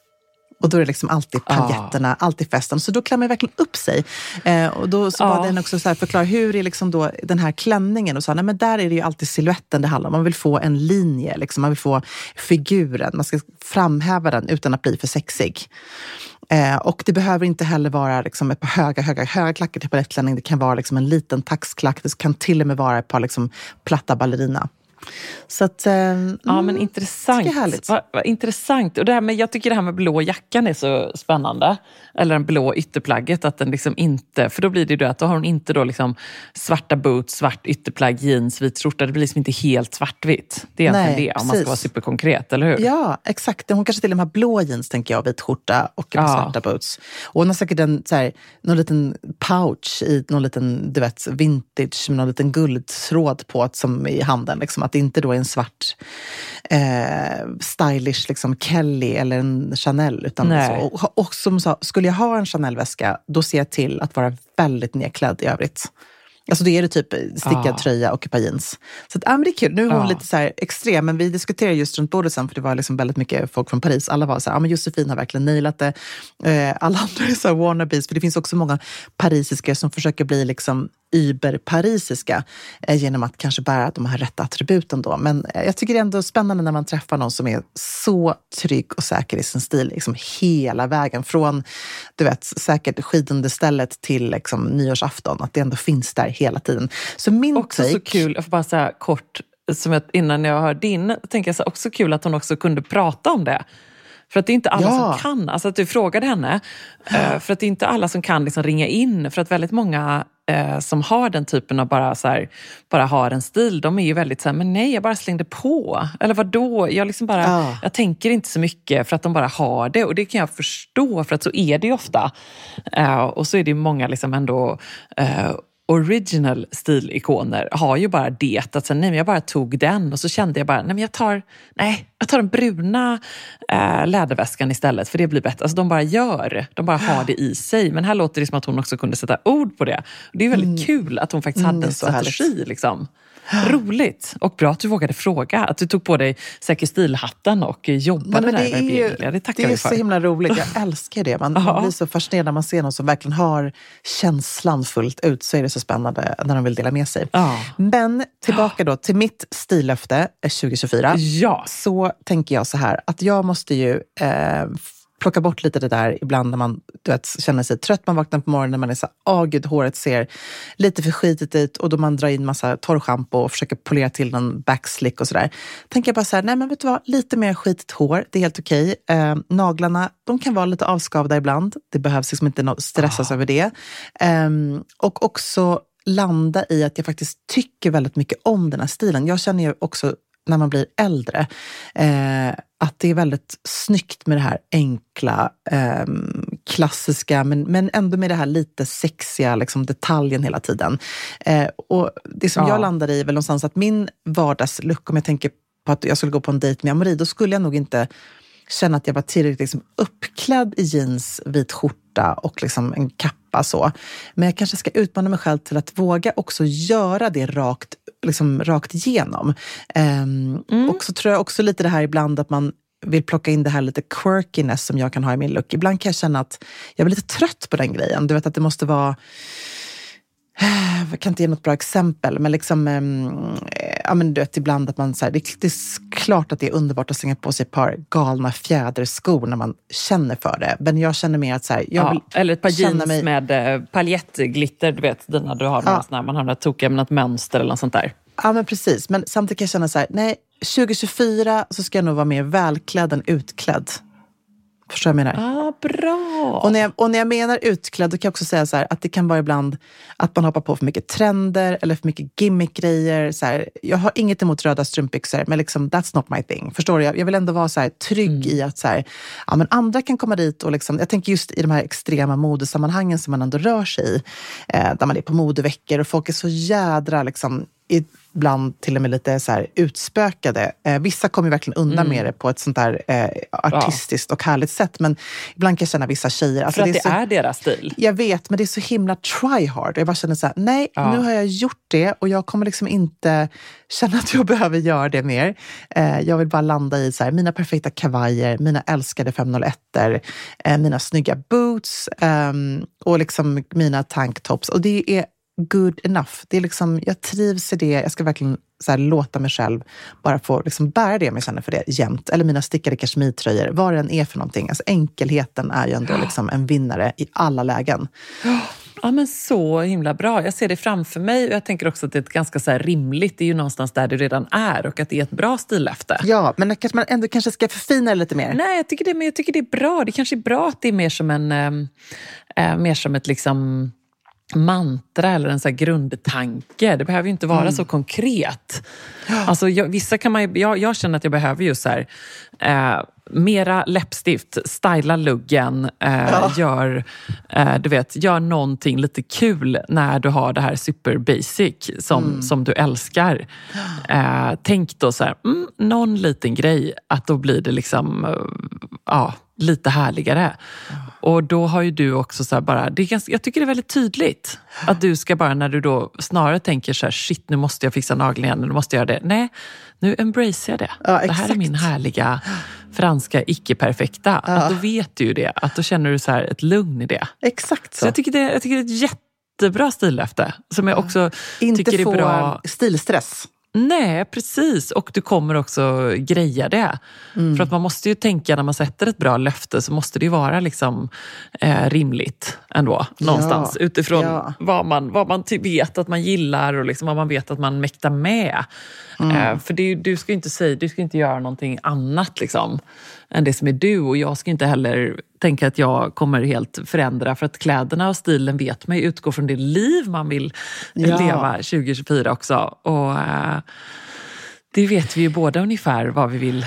[SPEAKER 1] Och då är det liksom alltid paljetterna, ah. alltid festen. Så då klär man verkligen upp sig. Eh, och då så ah. bad den också så förklara, hur är liksom då den här klänningen? Och sa, nej men där är det ju alltid siluetten det handlar om. Man vill få en linje, liksom. man vill få figuren. Man ska framhäva den utan att bli för sexig. Eh, och det behöver inte heller vara liksom ett par höga, höga, höga klackar till palettklänning. Det kan vara liksom en liten taxklack. Det kan till och med vara ett par liksom platta ballerina. Så att, eh, ja,
[SPEAKER 2] men mm, intressant. Vad, vad intressant. Och det här med, jag tycker det här med blå jackan är så spännande. Eller en blå ytterplagget. Att den liksom inte, för då blir det ju att då har hon inte då liksom svarta boots, svart ytterplagg, jeans, vit skjorta. Det blir liksom inte helt svartvitt. Det är egentligen Nej, det, om man ska vara superkonkret, eller hur?
[SPEAKER 1] Ja, exakt. Hon kanske till och med har blå jeans, tänker jag, vit skjorta och ja. svarta boots. Och hon har säkert en så här, någon liten pouch i någon liten, du vet, vintage med någon liten guldtråd på som i handen. Liksom, att det inte då är en svart eh, stylish liksom Kelly eller en Chanel. Utan. Och, och som sa, skulle jag ha en Chanel-väska, då ser jag till att vara väldigt nedklädd i övrigt. Alltså då är det typ stickad ah. tröja och ett par jeans. Så att, ja, men det är kul. Nu är hon ah. lite så här extrem, men vi diskuterade just runt bordet sen, för det var liksom väldigt mycket folk från Paris. Alla var så här, ja men Josefin har verkligen nailat det. Eh, alla <laughs> andra är så här wannabes, för det finns också många parisiska som försöker bli liksom überparisiska eh, genom att kanske bära de här rätta attributen. Då. Men eh, jag tycker det är ändå spännande när man träffar någon som är så trygg och säker i sin stil liksom hela vägen. Från du vet, säkert skidunderstället till liksom, nyårsafton. Att det ändå finns där hela tiden. Så min
[SPEAKER 2] Också take... så kul, jag får bara säga kort, som jag, innan jag hör din, tänker jag så också kul att hon också kunde prata om det. För att det är inte alla ja. som kan. Alltså att du frågade henne. Ja. För att det är inte alla som kan liksom ringa in. För att väldigt många eh, som har den typen av bara, så här, bara har en stil, de är ju väldigt så här, men nej, jag bara slängde på. Eller vad då? Jag, liksom bara, ja. jag tänker inte så mycket för att de bara har det. Och det kan jag förstå, för att så är det ju ofta. Eh, och så är det många liksom ändå eh, original stilikoner har ju bara det. Att så, nej, men jag bara tog den och så kände jag bara, nej men jag tar, nej, jag tar den bruna äh, läderväskan istället för det blir bättre. Alltså de bara gör, de bara har det i sig. Men här låter det som att hon också kunde sätta ord på det. Och det är väldigt mm. kul att hon faktiskt hade mm, en strategi. Liksom. Roligt! Och bra att du vågade fråga. Att du tog på dig Säker stil-hatten och jobbade Nej, där i Verbier. Det tackar
[SPEAKER 1] Det
[SPEAKER 2] är så
[SPEAKER 1] himla roligt. Jag <laughs> älskar det. Man, man, blir så fascinerad när man ser någon som verkligen har känslan fullt ut. Så är det så spännande när de vill dela med sig. Ja. Men tillbaka då till mitt stillöfte 2024.
[SPEAKER 2] Ja.
[SPEAKER 1] Så tänker jag så här att jag måste ju eh, plocka bort lite det där ibland när man du vet, känner sig trött. Man vaknar på morgonen och man är så åh gud, håret ser lite för skitigt ut och då man drar in massa torrschampo och försöker polera till någon backslick och sådär. Tänker jag bara så här, nej men vet du vad, lite mer skitigt hår, det är helt okej. Eh, naglarna, de kan vara lite avskavda ibland. Det behövs liksom inte stressas ah. över det. Eh, och också landa i att jag faktiskt tycker väldigt mycket om den här stilen. Jag känner ju också när man blir äldre. Eh, att det är väldigt snyggt med det här enkla, eh, klassiska, men, men ändå med det här lite sexiga liksom, detaljen hela tiden. Eh, och Det som ja. jag landar i är väl någonstans att min vardagslook, om jag tänker på att jag skulle gå på en dejt med Amori, då skulle jag nog inte känna att jag var tillräckligt liksom, uppklädd i jeans, vit skjorta och liksom en kappa. Så. Men jag kanske ska utmana mig själv till att våga också göra det rakt liksom rakt igenom. Um, mm. Och så tror jag också lite det här ibland att man vill plocka in det här lite quirkiness som jag kan ha i min look. Ibland kan jag känna att jag blir lite trött på den grejen. Du vet att det måste vara <sighs> jag kan inte ge något bra exempel, men liksom, eh, ja, men du vet, ibland att man så här, det, det, är klart att det är underbart att slänga på sig ett par galna fjäderskor när man känner för det. Men jag känner mer att så här, jag vill
[SPEAKER 2] Eller ett par jeans mig... med eh, paljettglitter, du vet, dina du har ja. såna, man har några tokiga med något mönster eller något sånt där.
[SPEAKER 1] Ja, men precis. Men samtidigt kan jag känna så här, nej, 2024 så ska jag nog vara mer välklädd än utklädd. Förstår du vad jag
[SPEAKER 2] menar? Ah, bra!
[SPEAKER 1] Och när, jag, och när jag menar utklädd, då kan jag också säga så här, att det kan vara ibland att man hoppar på för mycket trender eller för mycket gimmickgrejer. Så här, jag har inget emot röda strumpbyxor, men liksom, that's not my thing. Förstår du? Jag, jag vill ändå vara så här, trygg mm. i att så här, ja, men andra kan komma dit och liksom, jag tänker just i de här extrema modesammanhangen som man ändå rör sig i, eh, där man är på modeveckor och folk är så jädra liksom, ibland till och med lite så här utspökade. Eh, vissa kommer verkligen undan mm. med det på ett sånt där eh, artistiskt ja. och härligt sätt. Men ibland kan jag känna vissa tjejer...
[SPEAKER 2] Alltså För att det, är, så, är, deras stil?
[SPEAKER 1] Jag vet, men det är så himla try hard. Jag bara känner så här, nej, ja. nu har jag gjort det och jag kommer liksom inte känna att jag <laughs> behöver göra det mer. Eh, jag vill bara landa i så här, mina perfekta kavajer, mina älskade 501 eh, mina snygga boots ehm, och liksom mina tanktops. Och det är good enough. Det är liksom, jag trivs i det. Jag ska verkligen så här, låta mig själv bara få liksom bära det jag känner för det jämt. Eller mina stickade kashmirtröjor, vad det än är för någonting. Alltså, enkelheten är ju ändå ja. liksom en vinnare i alla lägen.
[SPEAKER 2] Ja, men så himla bra. Jag ser det framför mig och jag tänker också att det är ganska så rimligt. Det är ju någonstans där du redan är och att det är ett bra stilefte.
[SPEAKER 1] Ja, men kanske man ändå kanske ska förfina det lite mer.
[SPEAKER 2] Nej, jag tycker det, men jag tycker det är bra. Det kanske är bra att det är mer som en... Äh, mer som ett liksom mantra eller en så grundtanke. Det behöver ju inte vara mm. så konkret. Alltså, jag, vissa kan man, jag, jag känner att jag behöver just så här, eh, mera läppstift, styla luggen, eh, ja. gör, eh, du vet, gör någonting lite kul när du har det här super basic som, mm. som du älskar. Eh, tänk då så här, mm, någon liten grej, att då blir det liksom, eh, ja, lite härligare. Och då har ju du också så bara, det är ganska, jag tycker det är väldigt tydligt att du ska bara när du då snarare tänker så här, shit nu måste jag fixa naglarna igen, nu måste jag göra det. Nej, nu embracear jag det. Ja, det här är min härliga franska icke-perfekta. Ja. Att då vet du ju det, att då känner du så här ett lugn i det.
[SPEAKER 1] Exakt så.
[SPEAKER 2] så jag, tycker det, jag tycker det är ett jättebra stillöfte som jag också
[SPEAKER 1] Inte
[SPEAKER 2] tycker
[SPEAKER 1] är
[SPEAKER 2] bra.
[SPEAKER 1] Inte få stilstress.
[SPEAKER 2] Nej, precis. Och du kommer också greja det. Mm. För att man måste ju tänka när man sätter ett bra löfte så måste det ju vara liksom, eh, rimligt ändå. Någonstans. Ja. Utifrån ja. vad man, vad man vet att man gillar och liksom vad man vet att man mäktar med. Mm. Eh, för det, du ska inte säga, du ska inte göra någonting annat liksom, än det som är du. Och jag ska inte heller tänka att jag kommer helt förändra. För att kläderna och stilen vet man utgår från det liv man vill ja. leva 2024 också. Och eh, det vet vi ju båda ungefär vad vi vill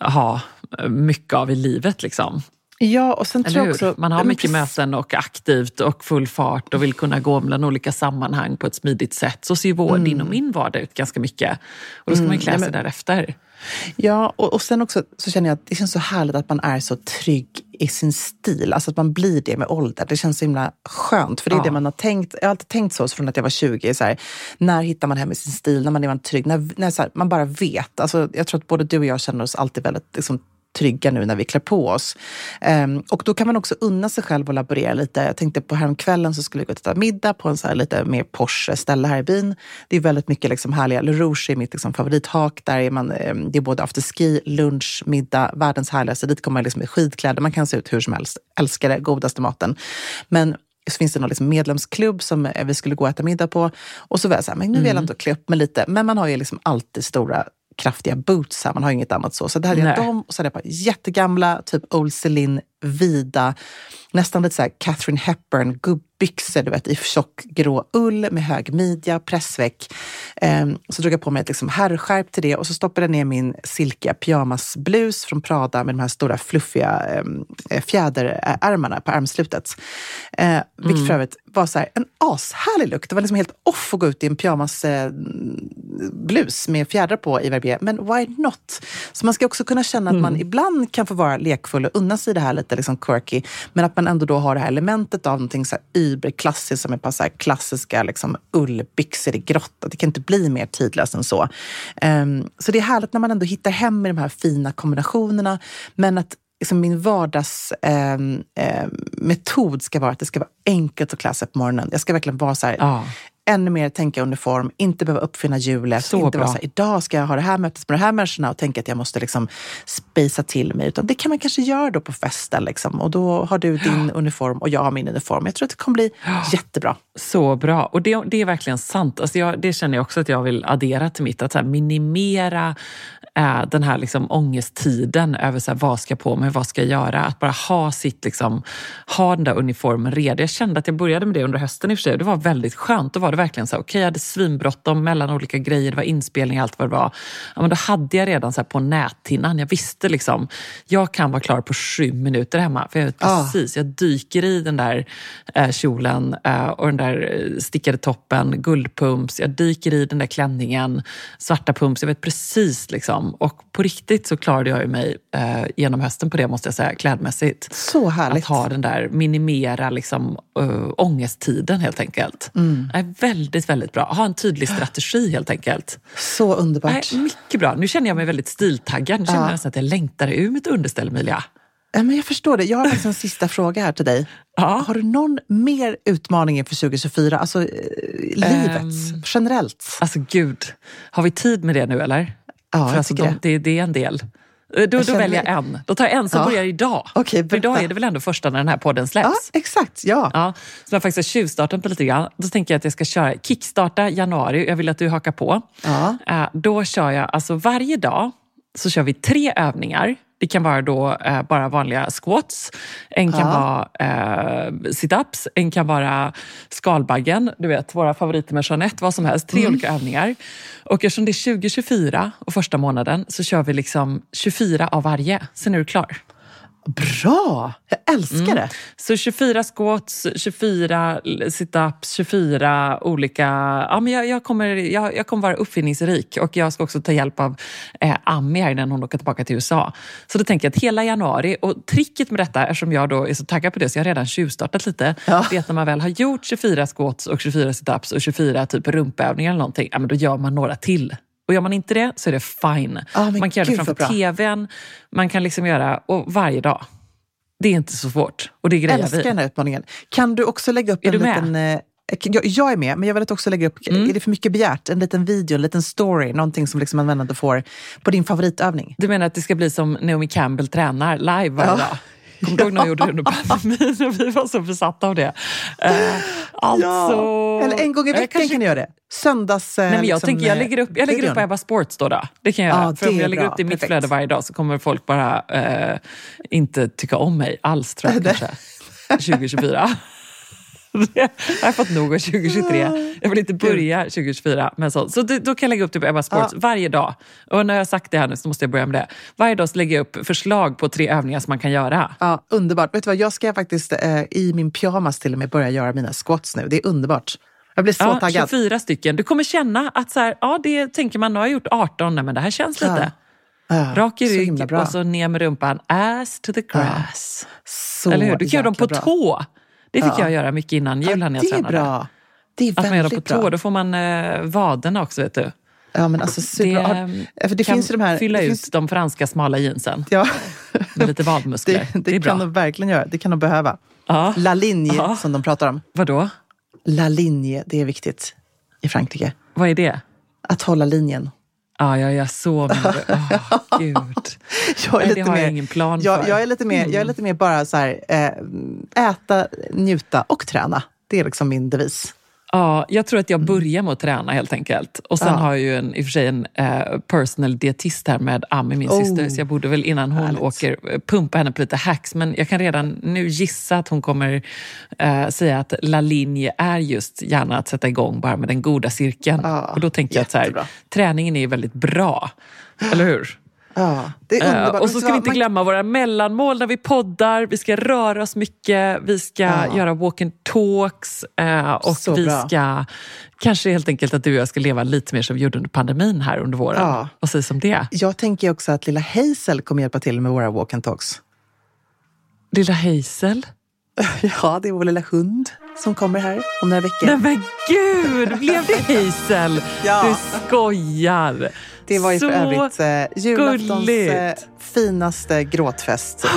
[SPEAKER 2] ha mycket av i livet. Liksom.
[SPEAKER 1] Ja, och sen tror jag också,
[SPEAKER 2] Man har mycket möten och aktivt och full fart och vill kunna gå mellan olika sammanhang på ett smidigt sätt. Så ser vår, mm. din och min vardag ut ganska mycket. Och då ska mm. man klä sig ja, men, därefter.
[SPEAKER 1] Ja, och, och sen också så känner jag att det känns så härligt att man är så trygg i sin stil. Alltså att man blir det med ålder. Det känns så himla skönt. För det är ja. det man har tänkt. Jag har alltid tänkt så, från att jag var 20. Så här, när hittar man hem i sin stil? När man är trygg? När, när här, man bara vet. Alltså, jag tror att både du och jag känner oss alltid väldigt liksom, trygga nu när vi klär på oss. Um, och då kan man också unna sig själv och laborera lite. Jag tänkte på häromkvällen så skulle vi gå och äta middag på en så lite mer Porsche ställe här i byn. Det är väldigt mycket liksom härliga, Le Rouge är mitt liksom favorithak. Där är man, um, det är både afterski, lunch, middag, världens härligaste. Dit kommer man liksom i skidkläder, man kan se ut hur som helst. Älskar det, godaste maten. Men så finns det någon liksom medlemsklubb som vi skulle gå och äta middag på. Och så var jag så här, men nu vill jag inte klä upp mig lite. Men man har ju liksom alltid stora kraftiga boots här. Man har inget annat så. Så det hade jag dem och så hade jag par jättegamla, typ Old Celine, vida, nästan lite så här Catherine Hepburn, gubbbyxor du vet, i tjock grå ull med hög midja, pressväck. Um, så drog jag på mig ett liksom herrskärp till det och så stoppade jag ner min silkiga pyjamasblus från Prada med de här stora fluffiga um, fjäderärmarna på armslutet. Uh, vilket mm. för övrigt var så här, en ashärlig look. Det var liksom helt off att gå ut i en pyjamasblus uh, med fjädrar på i Verbier, men why not? Så man ska också kunna känna att mm. man ibland kan få vara lekfull och unna sig det här lite lite liksom quirky. Men att man ändå då har det här elementet av någonting så här überklassiskt som ett par så här klassiska liksom ullbyxor i grått. Det kan inte bli mer tidlöst än så. Um, så det är härligt när man ändå hittar hem i de här fina kombinationerna. Men att liksom min vardagsmetod ehm, ehm, eh, eh, ska vara att det ska vara enkelt att klä sig på morgonen. Jag ska verkligen vara så här, ja ännu mer tänka uniform, inte behöva uppfinna hjulet.
[SPEAKER 2] Så
[SPEAKER 1] inte
[SPEAKER 2] bra.
[SPEAKER 1] vara så här, idag ska jag ha det här mötet med de här människorna och tänka att jag måste liksom spacea till mig. Utan det kan man kanske göra då på festen. Liksom. Och då har du din ja. uniform och jag har min uniform. Jag tror att det kommer bli ja. jättebra.
[SPEAKER 2] Så bra. Och det, det är verkligen sant. Alltså jag, det känner jag också att jag vill addera till mitt. Att så minimera äh, den här liksom ångesttiden över så här, vad ska jag på mig, vad ska jag göra? Att bara ha sitt, liksom, ha den där uniformen redo. Jag kände att jag började med det under hösten i och för sig. Det var väldigt skönt. Då var det verkligen så okej, okay, jag hade svinbråttom mellan olika grejer, det var inspelning, allt vad det var. Ja, men då hade jag redan så på näthinnan, jag visste liksom, jag kan vara klar på sju minuter hemma. För jag vet precis, jag dyker i den där eh, kjolen eh, och den där eh, stickade toppen, guldpumps, jag dyker i den där klänningen, svarta pumps, jag vet precis liksom. Och på riktigt så klarade jag mig eh, genom hösten på det måste jag säga, klädmässigt.
[SPEAKER 1] Så härligt.
[SPEAKER 2] Att ha den där, minimera liksom, uh, ångesttiden helt enkelt. Mm väldigt, väldigt bra. Ha en tydlig strategi helt enkelt.
[SPEAKER 1] Så underbart.
[SPEAKER 2] Nej, mycket bra. Nu känner jag mig väldigt stiltaggad. Nu känner ja. jag nästan att jag längtar ur mitt underställ, Emilia.
[SPEAKER 1] Men jag förstår det. Jag har faktiskt en sista fråga här till dig. Ja. Har du någon mer utmaning inför 2024? Alltså eh, livet, um, generellt?
[SPEAKER 2] Alltså gud, har vi tid med det nu eller?
[SPEAKER 1] Ja, För alltså,
[SPEAKER 2] de, det. det. är en del. Eh, då, då väljer jag en. Då tar jag en som ja. börjar idag.
[SPEAKER 1] Okay,
[SPEAKER 2] För idag är det väl ändå första när den här podden släpps?
[SPEAKER 1] Ja, exakt. Ja.
[SPEAKER 2] Ja, så jag faktiskt har tjuvstartat på lite grann. Då tänker jag att jag ska köra kickstarta januari. Jag vill att du hakar på.
[SPEAKER 1] Ja.
[SPEAKER 2] Eh, då kör jag alltså varje dag så kör vi tre övningar det kan vara då eh, bara vanliga squats, en kan ja. vara eh, situps, en kan vara skalbaggen, du vet våra favoriter med Jeanette, vad som helst. Tre mm. olika övningar. Och eftersom det är 2024 och första månaden så kör vi liksom 24 av varje. Sen är du klar.
[SPEAKER 1] Bra! Jag älskar mm. det.
[SPEAKER 2] Så 24 squats, 24 situps, 24 olika... Ja, men jag, jag, kommer, jag, jag kommer vara uppfinningsrik och jag ska också ta hjälp av eh, Ami här när hon åker tillbaka till USA. Så då tänker jag att hela januari, och tricket med detta, eftersom jag då är så taggad på det så jag har redan tjuvstartat lite, ja. det är att när man väl har gjort 24 squats och 24 situps och 24 typ rumpövningar eller någonting, ja, men då gör man några till. Och gör man inte det så är det fine.
[SPEAKER 1] Ah,
[SPEAKER 2] man kan göra det framför tvn, man kan liksom göra och varje dag. Det är inte så svårt. Och det grejer
[SPEAKER 1] Jag älskar den här utmaningen. Kan du också lägga upp
[SPEAKER 2] är
[SPEAKER 1] en liten... Eh, jag, är med, men jag vill också lägga upp, mm. är det för mycket begärt? En liten video, en liten story, någonting som liksom användare får på din favoritövning.
[SPEAKER 2] Du menar att det ska bli som Naomi Campbell tränar live varje ja. dag? Kommer du ihåg när jag gjorde det under pandemin <laughs> vi var så besatta av det? Uh, alltså... Ja.
[SPEAKER 1] Eller en gång i veckan kanske... kan du göra det. Söndags...
[SPEAKER 2] Nej, men jag liksom, tänker, jag lägger upp, jag lägger upp på Ebba Sports då. då. Det kan jag göra. För om jag lägger bra. upp det i mitt flöde varje dag så kommer folk bara uh, inte tycka om mig alls tror jag <laughs> kanske. <laughs> 2024. <laughs> jag har fått nog av 2023. Jag vill inte börja 2024 med sånt. Så då, kan jag lägga upp det på Ebba Sports ja. varje dag. Och när jag har sagt det här nu så måste jag börja med det. Varje dag så lägger jag upp förslag på tre övningar som man kan göra.
[SPEAKER 1] Ja, underbart. Vet du vad, jag ska faktiskt eh, i min pyjamas till och med börja göra mina squats nu. Det är underbart. Jag blir så
[SPEAKER 2] ja,
[SPEAKER 1] taggad.
[SPEAKER 2] 24 stycken. Du kommer känna att så här, ja, det tänker man, nu har jag gjort 18, nej, men det här känns lite. Ja. Rak i rygg och så ner med rumpan. Ass to the grass.
[SPEAKER 1] Ja.
[SPEAKER 2] Eller hur? Du kan göra dem på bra. tå. Det fick ja. jag göra mycket innan jul när jag
[SPEAKER 1] tränade. Det är bra. Det är
[SPEAKER 2] att man gör dem på tå, då får man eh, vaderna också vet du.
[SPEAKER 1] Ja men alltså superbra.
[SPEAKER 2] Det, det kan finns de här, fylla ut finns... de franska smala jeansen.
[SPEAKER 1] Ja.
[SPEAKER 2] Med lite vadmuskler. <laughs>
[SPEAKER 1] Det, det,
[SPEAKER 2] det
[SPEAKER 1] kan de verkligen göra. Det kan de behöva.
[SPEAKER 2] Ja.
[SPEAKER 1] La ligne ja. som de pratar om.
[SPEAKER 2] Vadå?
[SPEAKER 1] La ligne, det är viktigt i Frankrike.
[SPEAKER 2] Vad är det?
[SPEAKER 1] Att hålla linjen.
[SPEAKER 2] Ja, ja, jag så du. Oh, gud. jag är Nej, det har mer, jag ingen plan
[SPEAKER 1] jag,
[SPEAKER 2] för.
[SPEAKER 1] Jag är, lite mer, jag är mm. lite mer bara så här, äh, äta, njuta och träna. Det är liksom min devis.
[SPEAKER 2] Ja, jag tror att jag börjar med att träna helt enkelt. Och sen ja. har jag ju en, i och för sig en eh, personal dietist här med Ami, min oh. syster. Så jag borde väl innan hon Härligt. åker eh, pumpa henne på lite hacks. Men jag kan redan nu gissa att hon kommer eh, säga att la linje är just gärna att sätta igång bara med den goda cirkeln. Ja, och då tänker jag att så här, träningen är väldigt bra. Eller hur?
[SPEAKER 1] Ja, det är underbart. Uh,
[SPEAKER 2] och så ska vi inte glömma våra mellanmål när vi poddar. Vi ska röra oss mycket, vi ska ja. göra walk and talks uh, och så vi bra. ska kanske helt enkelt att du och jag ska leva lite mer som vi gjorde under pandemin här under våren. Ja. Vad sägs om det?
[SPEAKER 1] Jag tänker också att lilla Hazel kommer hjälpa till med våra walk and talks.
[SPEAKER 2] Lilla Hazel? <laughs>
[SPEAKER 1] Ja, det är vår lilla hund som kommer här om några veckor.
[SPEAKER 2] Nej men gud, blev det Hazel? <laughs>
[SPEAKER 1] Ja.
[SPEAKER 2] Du skojar.
[SPEAKER 1] Det var ju
[SPEAKER 2] Så
[SPEAKER 1] för övrigt eh, julaftons eh, finaste gråtfest i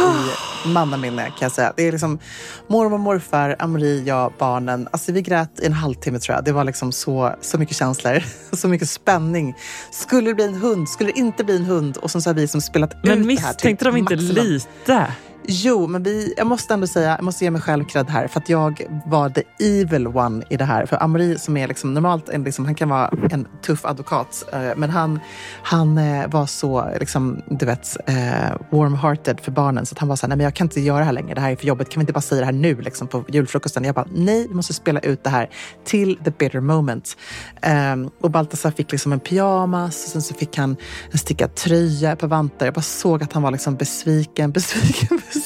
[SPEAKER 1] mannaminne kan jag säga. Det är liksom mormor, morfar, Amri, jag, barnen. Alltså vi grät i en halvtimme tror jag. Det var liksom så, så mycket känslor, <laughs> så mycket spänning. Skulle det bli en hund? Skulle det inte bli en hund? Och sen så har vi liksom spelat ut
[SPEAKER 2] Men
[SPEAKER 1] det här till
[SPEAKER 2] misstänkte de inte
[SPEAKER 1] maximum.
[SPEAKER 2] lite?
[SPEAKER 1] Jo, men vi, jag måste ändå säga, jag måste ge mig själv cred här för att jag var the evil one i det här. För Amri som är liksom normalt, en, liksom, han kan vara en tuff advokat, eh, men han, han eh, var så, liksom, du vet, eh, warm-hearted för barnen så att han var så här, nej men jag kan inte göra det här längre, det här är för jobbigt, kan vi inte bara säga det här nu liksom, på julfrukosten? Jag bara, nej, vi måste spela ut det här till the bitter moment. Ehm, och Baltasar fick liksom en pyjamas och sen så fick han en stickad tröja på vantar. Jag bara såg att han var liksom besviken, <laughs> besviken, besviken.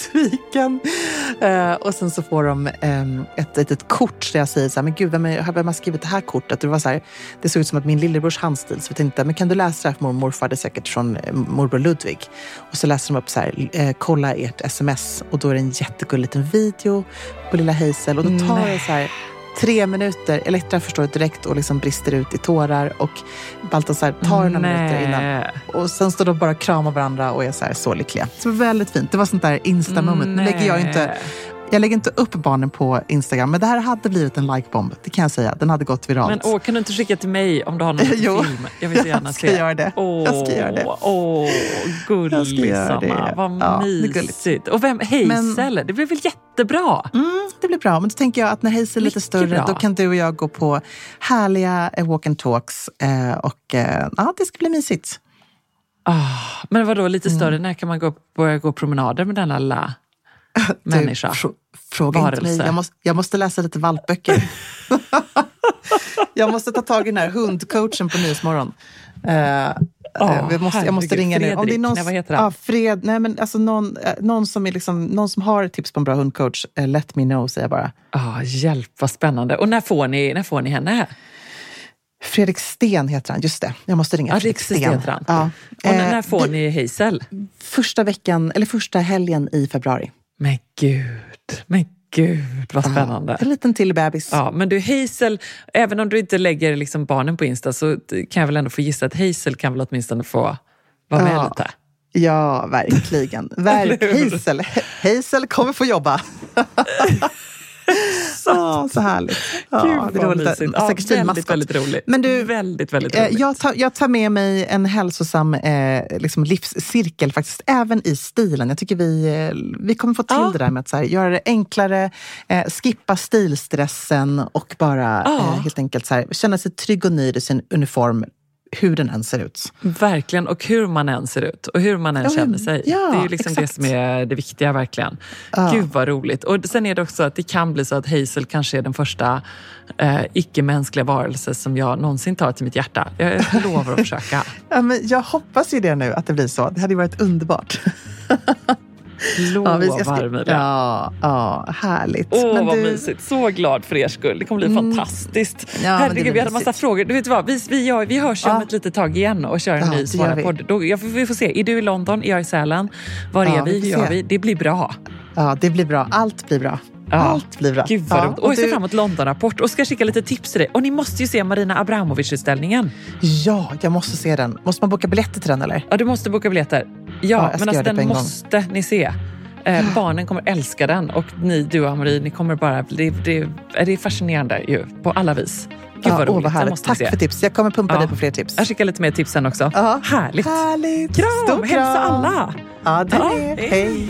[SPEAKER 1] Eh, och sen så får de um, ett litet kort där jag säger så här, men gud, vem, är, vem har skrivit det här kortet? Det, var så här, det såg ut som att min lillebrors handstil, så jag tänkte, men kan du läsa det här för mormor morfar? Det säkert från eh, morbror Ludvig. Och så läser de upp så här, eh, kolla ert sms. Och då är det en jättegullig liten video på lilla Hazel. Och då tar det så här tre minuter. Elektra förstår det direkt och liksom brister ut i tårar. Och Baltasar tar några minuter innan.
[SPEAKER 2] Nej.
[SPEAKER 1] Och sen står de bara och kramar varandra och är så, här så lyckliga. Så väldigt fint. Det var sånt där insta-moment. Nu lägger jag inte,
[SPEAKER 2] Nej.
[SPEAKER 1] Jag lägger inte upp barnen på Instagram, men det här hade blivit en like-bomb. Det kan jag säga. Den hade gått viralt.
[SPEAKER 2] Men åh, kan du inte skicka till mig om du har någon <laughs>
[SPEAKER 1] Jo.
[SPEAKER 2] film? Jag vill så gärna
[SPEAKER 1] Jag ska
[SPEAKER 2] se.
[SPEAKER 1] göra det.
[SPEAKER 2] Åh,
[SPEAKER 1] Jag ska göra det.
[SPEAKER 2] Åh, gullisamma. Vad
[SPEAKER 1] Ja,
[SPEAKER 2] mysigt. Och vem, Hazel, det blev väl jättebra?
[SPEAKER 1] Mm, det blir bra. Men då tänker jag att när Hazel är lite större,
[SPEAKER 2] bra.
[SPEAKER 1] då kan du och jag gå på härliga eh, walk and talks. Eh, och eh, ja, det ska bli mysigt.
[SPEAKER 2] Ah, men vadå, lite
[SPEAKER 1] Mm.
[SPEAKER 2] större? När kan man gå, börja gå promenader med denna lilla <laughs> människa?
[SPEAKER 1] Du, frå- fråga inte mig. Jag måste, jag måste läsa lite valpböcker. <laughs> jag måste ta tag i den här hundcoachen på Nyhetsmorgon. Uh,
[SPEAKER 2] Åh,
[SPEAKER 1] jag, måste, jag måste ringa nu.
[SPEAKER 2] Fredrik,
[SPEAKER 1] någon,
[SPEAKER 2] nej, vad heter han?
[SPEAKER 1] Ja, Fred, nej, men alltså någon, eh, någon, som är liksom, någon som har tips på en bra hundcoach, eh, let me know säger jag bara.
[SPEAKER 2] Ah, hjälp, vad spännande. Och när får ni, när får ni henne?
[SPEAKER 1] Fredrik Sten heter han, just det. Jag måste ringa
[SPEAKER 2] Ja,
[SPEAKER 1] Fredrik Sten.
[SPEAKER 2] heter han.
[SPEAKER 1] Ja.
[SPEAKER 2] Och när,
[SPEAKER 1] Eh,
[SPEAKER 2] när får
[SPEAKER 1] vi-
[SPEAKER 2] ni Hazel?
[SPEAKER 1] Första veckan, eller första helgen i februari.
[SPEAKER 2] Men gud, men gud vad spännande.
[SPEAKER 1] En liten till bebis.
[SPEAKER 2] Ja, men du Hazel, även om du inte lägger liksom barnen på Insta så kan jag väl ändå få gissa att Hazel kan väl åtminstone få vara med
[SPEAKER 1] Ja.
[SPEAKER 2] lite.
[SPEAKER 1] Ja, verkligen. <laughs> Verk, Hazel. Hazel kommer få jobba. <laughs> så, så härligt. Ja,
[SPEAKER 2] Gud
[SPEAKER 1] det är roligt.
[SPEAKER 2] mysigt. Ja,
[SPEAKER 1] Säkert
[SPEAKER 2] väldigt, väldigt roligt.
[SPEAKER 1] Men du,
[SPEAKER 2] väldigt, väldigt
[SPEAKER 1] Eh,
[SPEAKER 2] roligt.
[SPEAKER 1] Jag tar, jag tar med mig en hälsosam eh, liksom livscirkel faktiskt, även i stilen. Jag tycker vi, eh, vi kommer få till
[SPEAKER 2] Ja.
[SPEAKER 1] det där med att så här, göra det enklare, eh, skippa stilstressen och bara
[SPEAKER 2] Ja.
[SPEAKER 1] eh, helt enkelt så här, känna sig trygg och nöjd i sin uniform, hur den än ser ut.
[SPEAKER 2] Verkligen, och hur man än ser ut och hur man än
[SPEAKER 1] Ja, men-
[SPEAKER 2] känner sig.
[SPEAKER 1] ja,
[SPEAKER 2] det är ju liksom
[SPEAKER 1] exakt.
[SPEAKER 2] det som är det viktiga verkligen.
[SPEAKER 1] Ja.
[SPEAKER 2] Gud vad roligt. Och sen är det också att det kan bli så att Hazel kanske är den första eh, icke-mänskliga varelse som jag någonsin tar till mitt hjärta. Jag lovar att försöka. <laughs>
[SPEAKER 1] Ja, men jag hoppas ju det nu, att det blir så. Det hade varit underbart. <laughs>
[SPEAKER 2] Lovar
[SPEAKER 1] vi ska
[SPEAKER 2] Emilia.
[SPEAKER 1] ja, ja, härligt.
[SPEAKER 2] Åh,
[SPEAKER 1] Men
[SPEAKER 2] vad
[SPEAKER 1] du-
[SPEAKER 2] mysigt. Så glad för er skull. Det kommer bli fantastiskt.
[SPEAKER 1] Ja,
[SPEAKER 2] Herregud, vi hade massa frågor. Du vet vad, vi, vi, gör, vi hörs ju om
[SPEAKER 1] Ja.
[SPEAKER 2] ett litet tag igen och kör en
[SPEAKER 1] Ja,
[SPEAKER 2] ny Svara-podd.
[SPEAKER 1] vi.
[SPEAKER 2] Vi får se. Är du i London? Är jag i Sälen? Var
[SPEAKER 1] Ja,
[SPEAKER 2] är vi? Hur gör vi? Det blir bra.
[SPEAKER 1] Ja, det blir bra. Allt blir bra.
[SPEAKER 2] Ja.
[SPEAKER 1] Allt blir bra.
[SPEAKER 2] Gud vad
[SPEAKER 1] ja,
[SPEAKER 2] roligt. Och jag ser
[SPEAKER 1] du-
[SPEAKER 2] fram emot London-rapport och ska skicka lite tips till dig. Och ni måste ju se Marina Abramovic-utställningen.
[SPEAKER 1] Ja, jag måste se den. Måste man boka biljetter till den eller?
[SPEAKER 2] Ja, du måste boka biljetter. Ja,
[SPEAKER 1] ska
[SPEAKER 2] men alltså den
[SPEAKER 1] en gång.
[SPEAKER 2] måste ni se. Eh, barnen kommer älska den och ni, du och Marie, ni kommer bara... Det, det, det är fascinerande ju, på alla vis. Gud
[SPEAKER 1] ja,
[SPEAKER 2] vad
[SPEAKER 1] åh,
[SPEAKER 2] roligt. Måste ni
[SPEAKER 1] Tack för tips. Jag kommer pumpa
[SPEAKER 2] Ja.
[SPEAKER 1] dig på fler tips.
[SPEAKER 2] Jag skickar lite mer tips sen också.
[SPEAKER 1] Ja.
[SPEAKER 2] Härligt.
[SPEAKER 1] Härligt.
[SPEAKER 2] Kram!
[SPEAKER 1] Stor
[SPEAKER 2] Hälsa alla!
[SPEAKER 1] Ja, det
[SPEAKER 2] Ja, hej.
[SPEAKER 1] Hej.